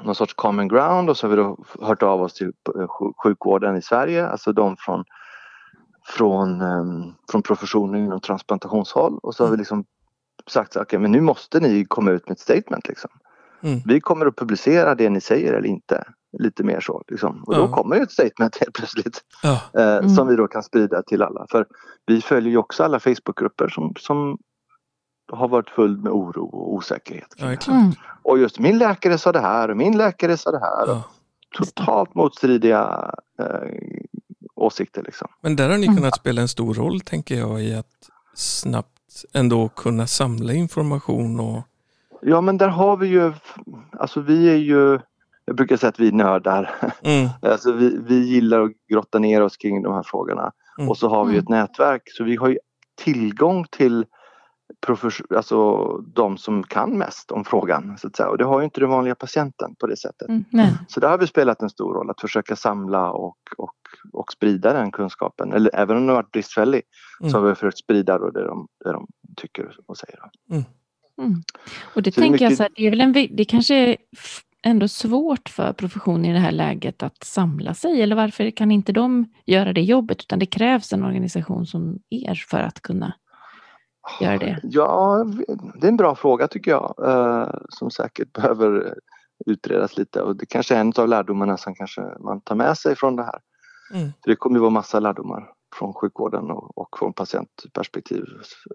någon sorts common ground och så har vi då hört av oss till eh, sjuk- sjukvården i Sverige, alltså de från, från, ehm, från professionen inom transplantationshåll och så har vi liksom sagt att okay, men nu måste ni komma ut med ett statement liksom. Mm. Vi kommer att publicera det ni säger eller inte. Lite mer så liksom. Och då kommer ju ett statement helt plötsligt Ja. eh, Mm. som vi då kan sprida till alla. För vi följer ju också alla Facebookgrupper som, som har varit full med oro och osäkerhet. ja. Mm. Och just min läkare sa det här och min läkare sa det här. Ja. Totalt motstridiga eh, åsikter liksom. Men där har ni Mm. kunnat spela en stor roll tänker jag i att snabbt ändå kunna samla information och Ja men där har vi ju, alltså vi är ju, jag brukar säga att vi är nördar. mm. <laughs> Alltså vi, vi gillar att grotta ner oss kring de här frågorna. Mm. Och så har vi Mm. ett nätverk så vi har ju tillgång till alltså de som kan mest om frågan. Så att säga. Och det har ju inte den vanliga patienten på det sättet. Mm, nej. Så där har vi spelat en stor roll att försöka samla och, och, och sprida den kunskapen. Eller även om den har varit bristfällig Mm. så har vi försökt sprida då det, de, det de tycker och säger. Mm. Och det Så det tänker jag mycket- så här, det är väl en, det kanske ändå svårt för professionen i det här läget att samla sig, eller varför kan inte de göra det jobbet, utan det krävs en organisation som er för att kunna göra det? Ja, det är en bra fråga tycker jag eh, som säkert <laughs> behöver utredas lite och det kanske är en av lärdomarna som kanske man tar med sig från det här. Mm. För det kommer ju vara massa lärdomar från sjukvården och, och från patientperspektiv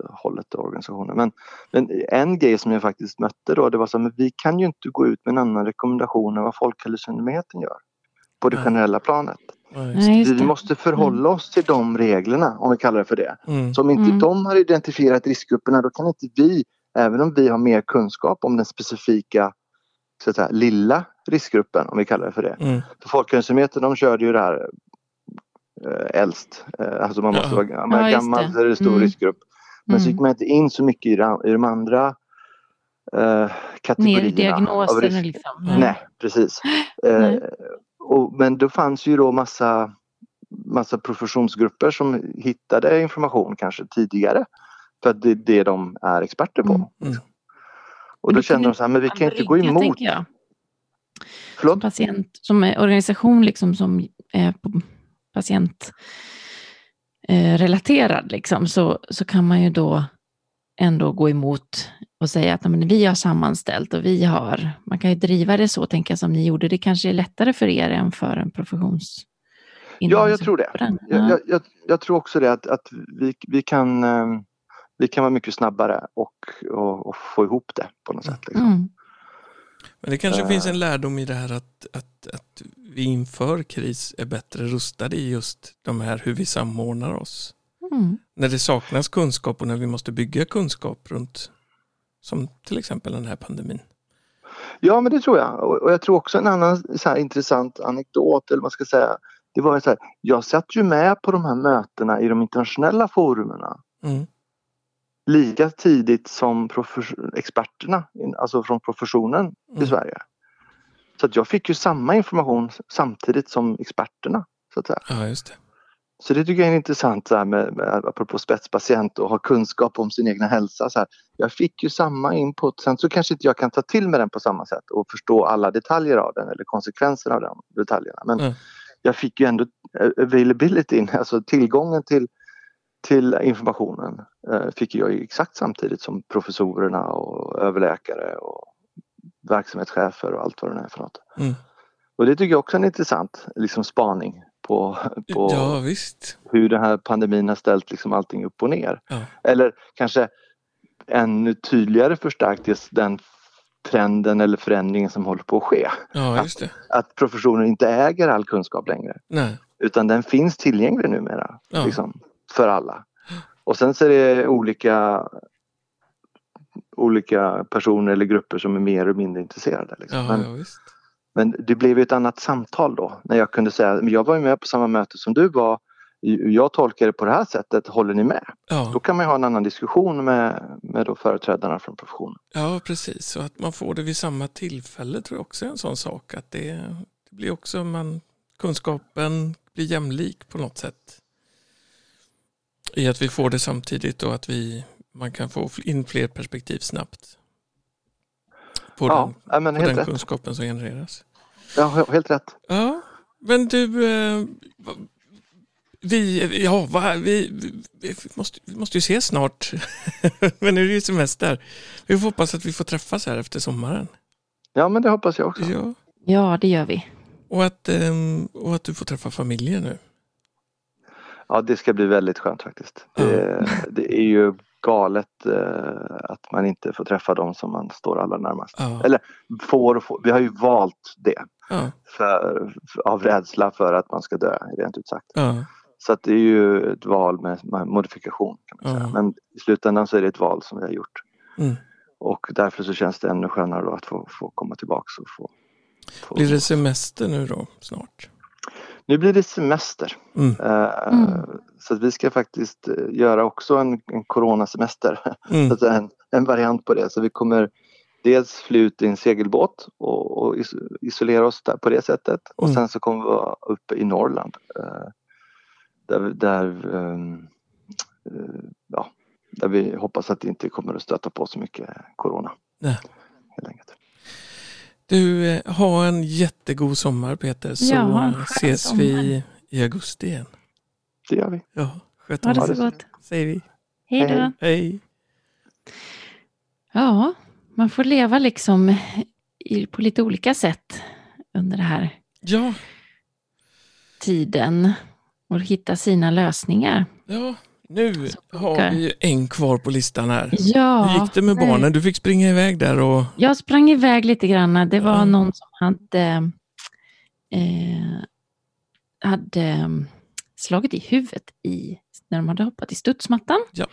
hållet och organisationen. Men, men en grej som jag faktiskt mötte då det var så att vi kan ju inte gå ut med en annan rekommendation än vad Folkhälsomyndigheten gör på det generella planet. Nej, Vi måste förhålla oss till de reglerna om vi kallar det för det. Mm. Så om inte Mm. de har identifierat riskgrupperna då kan inte vi, även om vi har mer kunskap om den specifika så att säga, lilla riskgruppen om vi kallar det för det. Mm. För Folkhälsomyndigheten de körde ju det här eh, äldst, eh, alltså man måste Ja. vara gammal, Ja, gammal det. så är det stor Mm. riskgrupp. Men så Mm. gick man inte in så mycket i, de- i de andra eh, kategorierna. Ner i risk. liksom. Nej, precis. Eh, Nej. Och, men då fanns ju då massa, massa professionsgrupper som hittade information kanske tidigare. För att det är det de är experter på. Mm. Mm. Och då kände de så här, men vi kan inte gå emot. jag. Som Förlåt? patient, som organisation liksom som är på patient eh, liksom, så, så kan man ju då ändå gå emot och säga att "Ja, men vi har sammanställt och vi har, man kan ju driva det så tänker jag som ni gjorde, det kanske är lättare för er än för en professions... Ja, jag tror det. Ja. Jag, jag, jag, jag tror också det att, att vi, vi, kan, eh, vi kan vara mycket snabbare och, och, och få ihop det på något sätt. Liksom. Mm. Men det kanske Eh. finns en lärdom i det här att, att, att vi inför kris är bättre rustade i just de här hur vi samordnar oss. Mm. När det saknas kunskap och när vi måste bygga kunskap runt som till exempel den här pandemin. Ja, men det tror jag. Och, jag tror också en annan så här, intressant anekdot, eller vad man ska säga. Det var ju så här, jag satt ju med på de här mötena i de internationella forumerna Mm. lika tidigt som experterna, alltså från professionen i Mm. Sverige. Så att jag fick ju samma information samtidigt som experterna. Så, att säga. Ja, just det. Så det tycker jag är intressant så här med, med, apropå spetspatient och ha kunskap om sin egna hälsa. Så här. Jag fick ju samma input, sen så kanske inte jag kan ta till mig den på samma sätt och förstå alla detaljer av den eller konsekvenserna av de detaljerna. Men Mm. jag fick ju ändå availability, alltså tillgången till, till informationen eh, fick jag ju exakt samtidigt som professorerna och överläkare och verksamhetschefer och allt vad det är för något. Mm. Och det tycker jag också är en intressant liksom, spaning på, på Ja, hur den här pandemin har ställt liksom allting upp och ner. Ja. Eller kanske ännu tydligare förstärkt just den trenden eller förändringen som håller på att ske. Ja, det. Att professionen inte äger all kunskap längre Nej. utan den finns tillgänglig numera Ja. liksom, för alla. Och sen så är det olika olika personer eller grupper som är mer eller mindre intresserade. Liksom. Ja, men, ja, visst. Men det blev ju ett annat samtal då när jag kunde säga, jag var med på samma möte som du var. Jag tolkar det på det här sättet, håller ni med? Då Ja, kan man ha en annan diskussion med, med då företrädarna från professionen. ja, precis. Och att man får det vid samma tillfälle tror jag också är en sån sak. Att det, det blir också man, kunskapen blir jämlik på något sätt. I att vi får det samtidigt och att vi, man kan få in fler perspektiv snabbt. På Ja, den, ja, men på helt den rätt. kunskapen som genereras. Ja, helt rätt. Ja, men du, eh, vi, ja, va, vi, vi, vi, måste, vi måste ju ses snart. <laughs> men nu är det ju semester. Vi får hoppas att vi får träffas här efter sommaren. Ja, men det hoppas jag också. Ja. Ja, det gör vi. Och, att, ehm, och att du får träffa familjen nu. Ja, det ska bli väldigt skönt faktiskt. Det, det är ju galet eh, att man inte får träffa dem som man står allra närmast. Ja, Eller får och får. Vi har ju valt det ja, för, av rädsla för att man ska dö, rent ut sagt. ja, Så att det är ju ett val med, med modifikation. Kan man säga. Men i slutändan så är det ett val som vi har gjort. Mm. Och därför så känns det ännu skönare då att få, få komma tillbaks och få, få Blir det semester nu då snart? Nu blir det semester. Mm. Eh, Mm. Så att vi ska faktiskt eh, göra också en, en coronasemester. Mm. Så <laughs> att säga en, en variant på det. Så vi kommer dels fly ut i en segelbåt och, och is- isolera oss där på det sättet. Och Mm. sen så kommer vi vara uppe i Norrland. Eh, där där, ehm, eh, ja, där vi hoppas att det inte kommer att stöta på så mycket corona. Nej. Helt enkelt. Du, eh, ha en jättegod sommar Peter så Ja, eh, ses sommar. vi i augusti igen. Det gör vi. Ja, sköt Ha det så gott. säger vi. Hej då. Hej. Ja, man får leva liksom på lite olika sätt under den här Ja, tiden och hitta sina lösningar. ja, nu Så har vi ju en kvar på listan här. Ja, Hur gick det med nej. barnen? Du fick springa iväg där och Jag sprang iväg lite grann. Det var Ja. någon som hade, eh, hade eh, slagit i huvudet i, när de hade hoppat i studsmattan. Ja.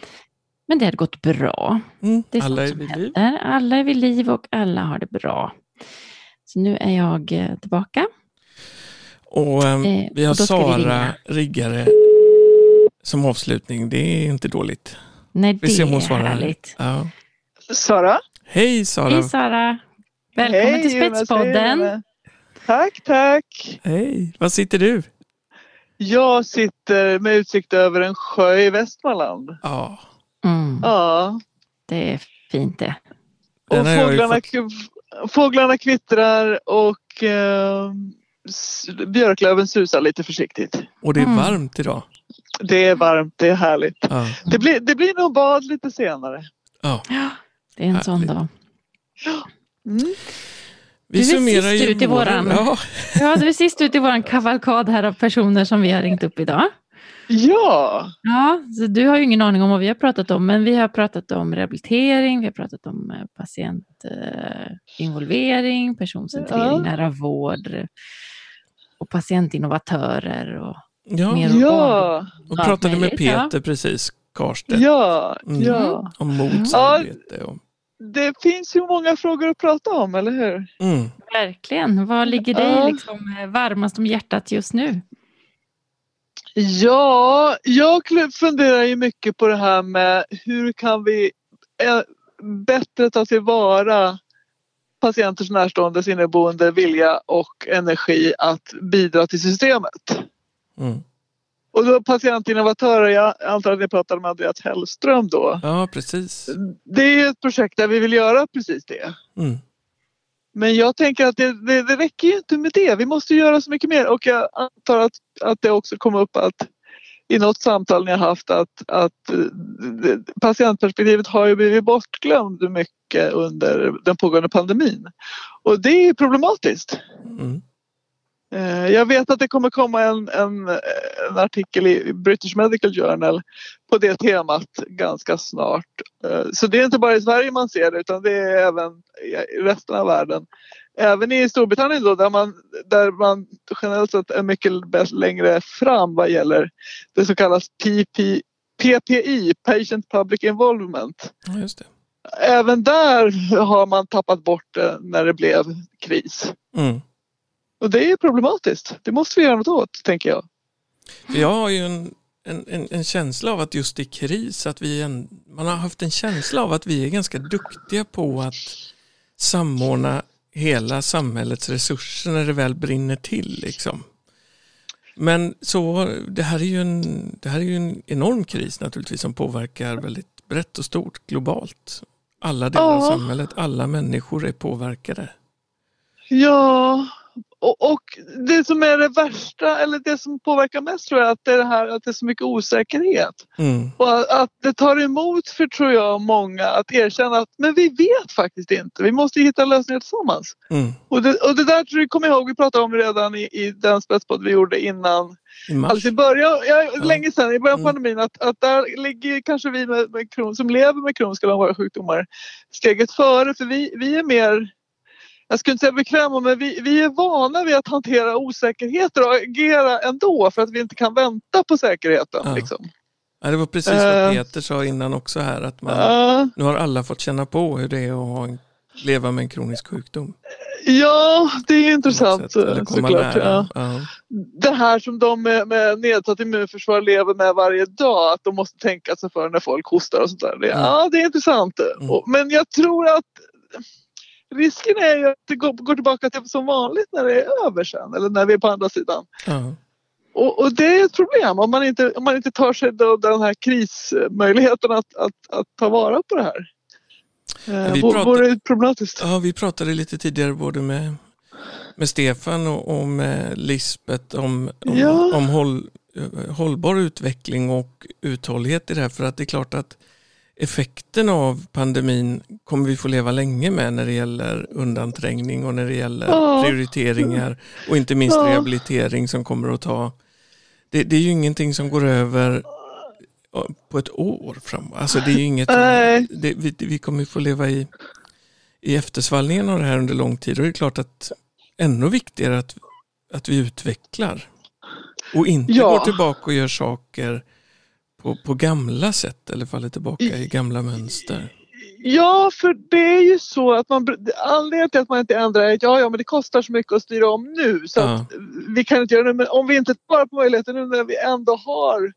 Men det hade gått bra. mm, Det är alla är vid liv. Alla är vid liv och alla har det bra. Så nu är jag eh, tillbaka. Och ehm, Eh, vi har och vi Sara ringa. Riggare som avslutning. Det är inte dåligt. Nej, det är härligt. Ja. Sara? Hej Sara! Hej Sara! Välkommen Hej, till Spetspodden. Tack, tack. Hej! Var sitter du? Jag sitter med utsikt över en sjö i Västmanland. Ja, Mm, Ja, det är fint det. Den och fåglarna, fått- fåglarna kvittrar och eh, björklöven susar lite försiktigt. och det är Mm. varmt idag. Det är varmt, det är härligt. Ja. Det blir, det blir nog bad lite senare. Ja. Det är en sån Härligt. dag. Mm. Vi Du är summerar sist ju ut i våran- Ja, Ja, du är sist ut i vår kavalkad här av personer som vi har ringt upp idag. Ja, Ja, så du har ju ingen aning om vad vi har pratat om, men vi har pratat om rehabilitering, vi har pratat om eh, patientinvolvering, personcentrering, Ja. nära vård och patientinnovatörer och ja. ja, och pratade med. Peter precis, Karstedt, ja, Mm. ja. om motsarbete. Och, Det finns ju många frågor att prata om, eller hur? mm. Verkligen. Vad ligger dig liksom eh, varmast om hjärtat just nu? Ja, jag funderar ju mycket på det här med hur kan vi eh, bättre ta tillvara patienters närståendes inneboende vilja och energi att bidra till systemet. Mm. Och då patientinnovatörer, jag antar att ni pratar med Andreas Hellström då. Ja, precis. Det är ett projekt där vi vill göra precis det. Mm. Men jag tänker att det, det, det räcker ju inte med det. Vi måste göra så mycket mer och jag antar att, att det också kom upp att i något samtal ni har haft att, att eh, patientperspektivet har ju blivit bortglömd mycket under den pågående pandemin. Och det är problematiskt. Mm. Eh, Jag vet att det kommer komma en, en, en artikel i British Medical Journal på det temat ganska snart. Eh, Så det är inte bara i Sverige man ser det utan det är även i resten av världen. Även i Storbritannien då där man, där man generellt sett är mycket längre fram vad gäller det som kallas PP, PPI, Patient Public Involvement. Ja, just det. Även där har man tappat bort det när det blev kris. Mm. Och det är problematiskt. Det måste vi göra något åt, tänker jag. Jag har ju en, en, en, känsla av att just i kris, att vi en, man har haft en känsla av att vi är ganska duktiga på att samordna hela samhällets resurser när det väl brinner till. Liksom. Men så, det här, är ju en, det här är ju en enorm kris naturligtvis som påverkar väldigt brett och stort globalt. Alla delar av Ja. samhället, alla människor är påverkade. Ja, och, och det som är det värsta eller det som påverkar mest tror jag att det är det här att det är så mycket osäkerhet. Mm. Och att, det tar emot för tror jag många att erkänna att men vi vet faktiskt inte. Vi måste hitta lösningar tillsammans. Mm. Och det, och det där tror jag, kommer jag ihåg vi pratade om redan i, i den spetspodd vi gjorde innan I mars. Alltså i början, ja, Ja. länge sedan, i början av Mm. pandemin, att, att där ligger kanske vi med, med kron, som lever med kroniska långvariga sjukdomar steget före. För vi, vi är mer, jag skulle inte säga bekväma, men vi, vi är vana vid att hantera osäkerheter och agera ändå för att vi inte kan vänta på säkerheten. Ja. Liksom. Ja, det var precis vad Eh. Peter sa innan också här, att man, Ja, nu har alla fått känna på hur det är att ha en leva med en kronisk sjukdom. Ja, det är intressant såklart. Ja. Ja. Det här som de med, med nedsatt immunförsvar lever med varje dag, att de måste tänka sig för när folk hostar och sånt där. Det, Mm. Ja, det är intressant. Mm. Men jag tror att risken är ju att det går, går tillbaka till som vanligt när det är över sen, eller när vi är på andra sidan. Ja. Och, och det är ett problem om man inte, om man inte tar sig då den här krismöjligheten att, att, att ta vara på det här. Eh, vi pratar- Vore problematiskt. Ja, vi pratade lite tidigare både med, med Stefan och, och med Lisbeth om, om, Ja. om håll, eh, hållbar utveckling och uthållighet i det här. För att det är klart att effekten av pandemin kommer vi få leva länge med när det gäller undanträngning och när det gäller prioriteringar och inte minst rehabilitering som kommer att ta det, det är ju ingenting som går över på ett år fram. Alltså det är inget, det, vi, vi kommer få leva i, i eftersvallningen av det här under lång tid. Och det är klart att ännu viktigare att, att vi utvecklar. Och inte Ja. går tillbaka och gör saker på, på gamla sätt eller faller tillbaka i gamla mönster. Ja, för det är ju så att man, anledningen till att man inte ändrar är att ja, ja, men det kostar så mycket att styra om nu så Ja. vi kan inte göra det. Men om vi inte tar på möjligheten nu när vi ändå har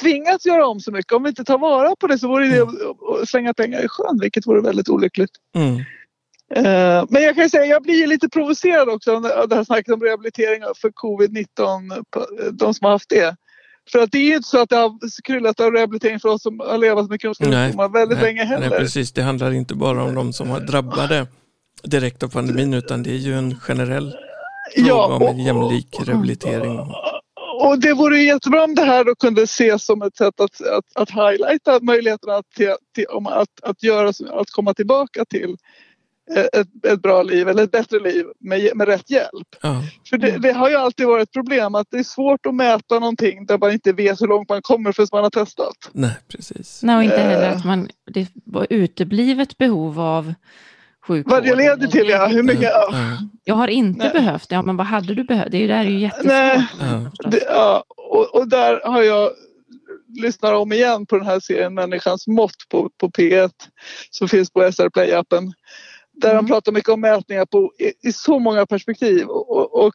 tvingats göra om så mycket, om vi inte tar vara på det så vore det att att slänga pengar i sjön, vilket vore väldigt olyckligt. Mm. Eh, Men jag kan säga, jag blir lite provocerad också av det här snacket om rehabilitering för covid-19, på- de som har haft det. För att det är ju inte så att det har kryllat av rehabilitering för oss som har levat med kroniska Nej, sjukdomar väldigt nej, länge heller. Nej, precis. Det handlar inte bara om de som var drabbade direkt av pandemin utan det är ju en generell fråga Ja, om en jämlik rehabilitering. Och det vore ju jättebra om det här då kunde ses som ett sätt att, att, att highlighta möjligheterna att, till, att, att, göra, att komma tillbaka till ett, ett bra liv eller ett bättre liv med, med rätt hjälp. Ja. För det, det har ju alltid varit ett problem att det är svårt att mäta någonting där man inte vet hur långt man kommer förrän man har testat. Nej, precis. Nej, och inte heller Eh. att man, det var uteblivet behov av sjukvård. Vad det leder till ja, hur mycket... Ja. Ja. Jag har inte Nej. behövt, ja men vad hade du behövt? Det är ju, det här är ju jättesvårt. Nej. Ja. Det, ja, och, och där har jag lyssnar om igen på den här serien Människans mått på, på P1 som finns på SR Play-appen. Där Mm. de pratar mycket om mätningar på, i, i så många perspektiv. Och, och,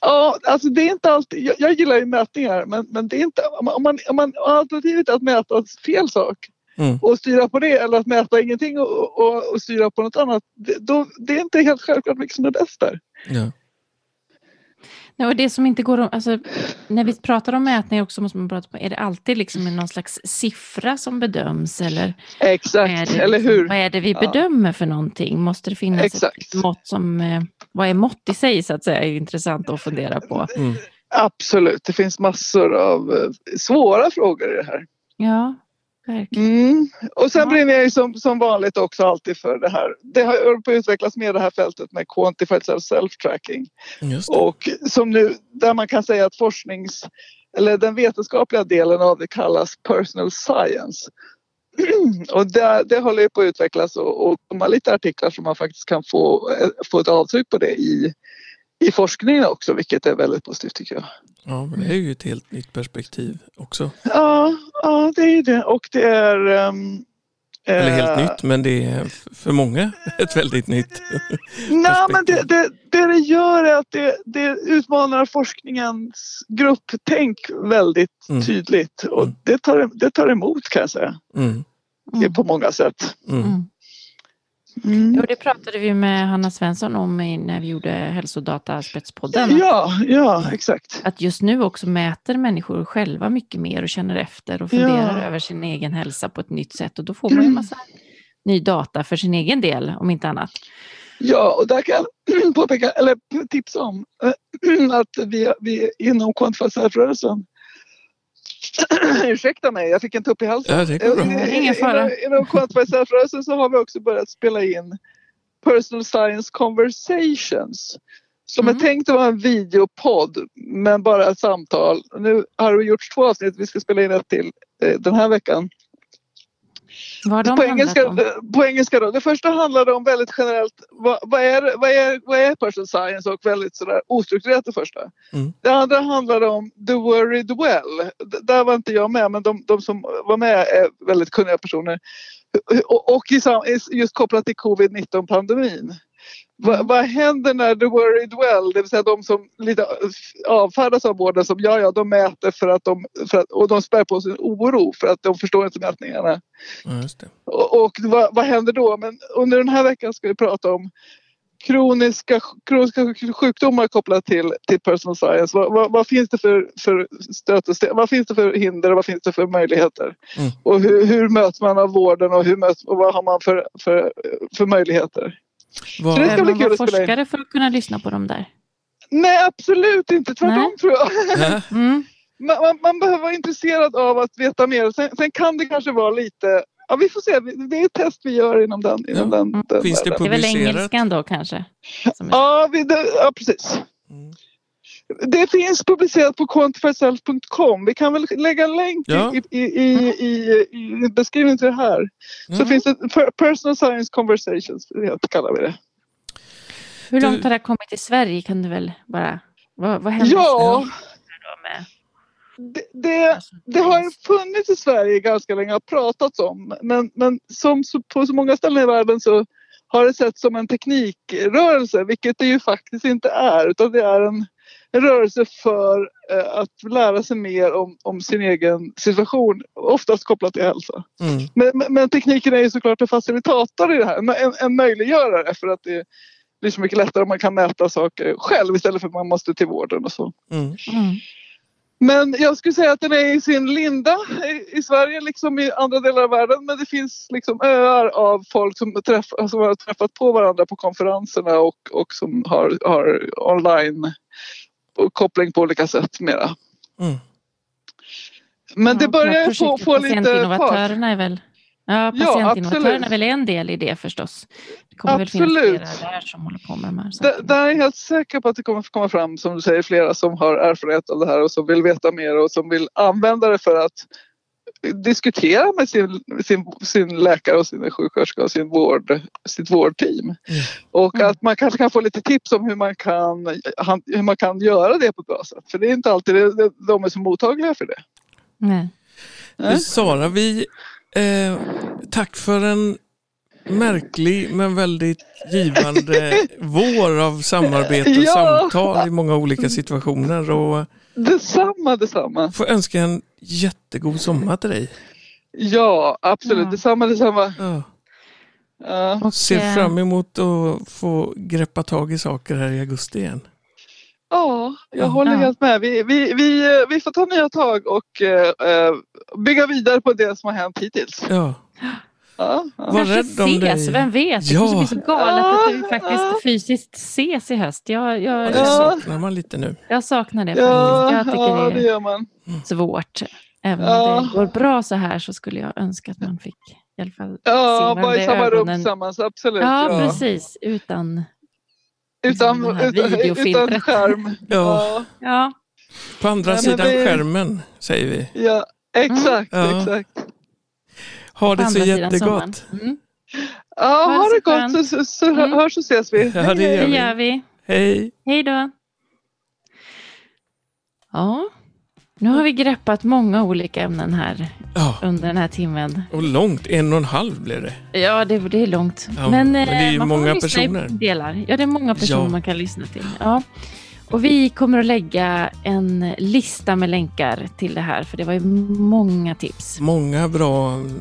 ja, alltså det är inte alltid, jag, jag gillar ju mätningar men, men det är inte, om man, om man, om man, alternativet är att mäta fel sak Mm. och styra på det eller att mäta ingenting och, och, och styra på något annat. Det, då, det är inte helt självklart vilket som är bäst där. Ja. Nej, och det som inte går alltså, när vi pratar om mätningar också måste man prata på, är det alltid liksom någon slags siffra som bedöms eller Exakt, eller liksom- hur? vad är det vi Ja. bedömer för någonting? Måste det finnas Exakt. ett mått som, eh, vad är mått i sig så att säga, är intressant att fundera på. Mm. Absolut, det finns massor av eh, svåra frågor i det här. Ja. Mm. Och sen Ja. brinner jag ju som, som vanligt också alltid för det här. Det har hållit på att utvecklas med det här fältet med quantified self-tracking. Och som nu, där man kan säga att forsknings eller den vetenskapliga delen av det kallas personal science. <clears throat> och det, det håller ju på att utvecklas och, och komma lite artiklar som man faktiskt kan få, eh, få ett avtryck på det i, i forskningen också, vilket är väldigt positivt tycker jag. Ja, men det är ju ett helt nytt perspektiv också. Ja, ja det är det och det är ehm, Eller helt nytt, men det är för många ett väldigt nytt. <laughs> Nej, men det, det, det det gör är att det, det utmanar forskningens grupptänk väldigt Mm. tydligt. Och Mm. det tar, det tar emot kan jag säga. Mm. Mm. På många sätt. Mm. Mm. Mm. Jo, det pratade vi med Hanna Svensson om när vi gjorde hälsodataspetspodden. Ja, ja, exakt. Att just nu också mäter människor själva mycket mer och känner efter och funderar Ja. över sin egen hälsa på ett nytt sätt. Och då får man ju en massa ny data för sin egen del, om inte annat. Ja, och där kan jag påpeka, eller tipsa om eh, <clears throat> att vi, vi inom Quantified <clears throat> Ursäkta mig, jag fick en tupp i halsen. Ja, det går bra. Eh, Ingen fara. Inom, Self-rörelsen så har vi också börjat spela in Personal Science Conversations. Som Mm. är tänkt att vara en videopodd men bara ett samtal. Nu har det gjorts två avsnitt, vi ska spela in ett till eh, den här veckan. Vad har de På engelska, om? på engelska då. Det första handlade om väldigt generellt vad, vad, är, vad, är, vad är personal science och väldigt sådär ostrukturerat det första. Mm. Det andra handlade om the worried well. D- där var inte jag med men de, de som var med är väldigt kunniga personer. och, och i just kopplat till covid-19 pandemin. Va, vad händer när the worried well, det vill säga de som lite avfärdas av vården som ja, ja, de mäter för att de, för att, och de spär på sin oro för att de förstår inte mätningarna. Ja. Och, och vad, vad händer då? Men under den här veckan ska vi prata om kroniska, kroniska sjukdomar kopplat till, till personal science. Vad, vad, vad finns det för, för stöt och sten, vad finns det för hinder och vad finns det för möjligheter? Mm. Och hur, hur möts man av vården och, hur möts, och vad har man för, för, för möjligheter? Vad- Så det ska bli man kul att forskare för att kunna lyssna på dem där? Nej absolut inte, tvärtom Nej. tror jag. Ja, <laughs> Mm. Man, man, man behöver vara intresserad av att veta mer. Sen, sen kan det kanske vara lite, ja vi får se, det är ett test vi gör inom den. Inom Ja. den, den Finns det världen. Det är väl Publicerat. engelskan då kanske? Som är... Ja, vi, det, ja precis. Mm. Det finns publicerat på quantifyself.com. Vi kan väl lägga en länk Ja. i, i, i, i, i beskrivningen till det här. Så Mm. finns det per- Personal Science Conversations, det kallar vi det. Hur Du- långt har det här kommit i Sverige? Kan du väl bara... Vad, vad händer Ja, med... det, det, det har ju funnits i Sverige ganska länge och pratats om. Men, men som så, på så många ställen i världen så har det setts som en teknikrörelse, vilket det ju faktiskt inte är. Utan det är en, en rörelse för eh, att lära sig mer om, om sin egen situation, oftast kopplat till hälsa. Mm. Men, men, men tekniken är ju såklart en facilitator i det här, en, en möjliggörare för att det blir så mycket lättare om man kan mäta saker själv istället för att man måste till vården och så. Mm. Mm. Men jag skulle säga att den är i sin linda i, i Sverige liksom i andra delar av världen. Men det finns liksom öar av folk som, träff, som har träffat på varandra på konferenserna och, och som har, har online och koppling på olika sätt mera. Mm. Men det Ja, börjar få, få lite fart. Är väl... Ja, Ja, patientinnovatörerna absolut. är väl en del i det förstås. Det kommer väl finnas Absolut. flera där som håller på med de här Där, sakerna. där är jag helt säker på att det kommer komma fram, som du säger, flera som har erfarenhet av det här och som vill veta mer och som vill använda det för att diskutera med sin, sin, sin läkare och sin sjuksköterska och sin vård, sitt vårdteam. Och Mm. att man kanske kan få lite tips om hur man kan, han- hur man kan göra det på ett bra sätt. För det är inte alltid det, det, de är så mottagliga för det. Nej. Nej. Sara, vi, eh, tack för en märklig men väldigt givande <laughs> vår av samarbete och Ja. samtal i många olika situationer. Och Detsamma, detsamma. får önska en jättegod sommar till dig. Ja, absolut. Ja. Detsamma, detsamma. Ja. Ja. Och, Ser eh, fram emot att få greppa tag i saker här i augusti igen. Ja, jag Ja. håller helt med. Vi, vi, vi, eh, vi får ta nya tag och eh, bygga vidare på det som har hänt hittills. Ja. Ja, ja. Var Kanske rädd om ses, dig. vem vet? Det Ja. kanske blir så galet att vi Ja. faktiskt fysiskt ses i höst. Jag, jag, Ja, det Ja. saknar man lite nu. jag saknar det Ja, faktiskt. Jag ja, tycker det det gör man. är svårt. Även Ja. om det går bra så här så skulle jag önska att man fick i alla fall Ja, bara i samma rum tillsammans, absolut. Ja, Ja. precis. Utan... Utan, utan, utan skärm. <laughs> Ja. Ja, Ja, På andra Ja, sidan det- skärmen säger vi. ja exakt, Ja. exakt. Ha det så jättegott. sommaren. Mm. Ja, Ha ha det det så gott så, så, så Mm. hörs och ses vi. Ja, det Det gör vi. gör vi. Hej. Hej då. Ja, nu har vi greppat många olika ämnen här Ja, under den här timmen. och långt. En och en halv blev det. Ja, det, det är långt. Ja, men, men det är eh, ju man många personer. Delar. Ja, det är många personer Ja. man kan lyssna till. Ja. Och vi kommer att lägga en lista med länkar till det här, för det var ju många tips. Många bra mm,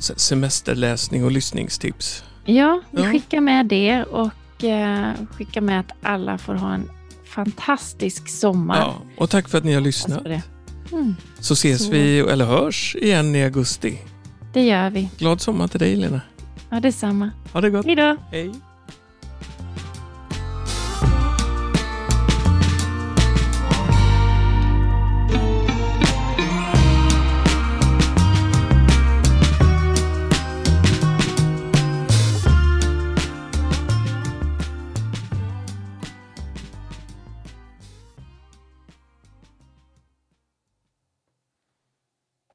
semesterläsning och lyssningstips. Ja, vi Ja. skickar med det och eh, skickar med att alla får ha en fantastisk sommar. Ja, och tack för att ni har lyssnat. Mm, Så ses Så. vi, eller hörs igen i augusti. det gör vi. Glad sommar till dig Lena. Ja, detsamma. Ha det gott. Hej då! Hej.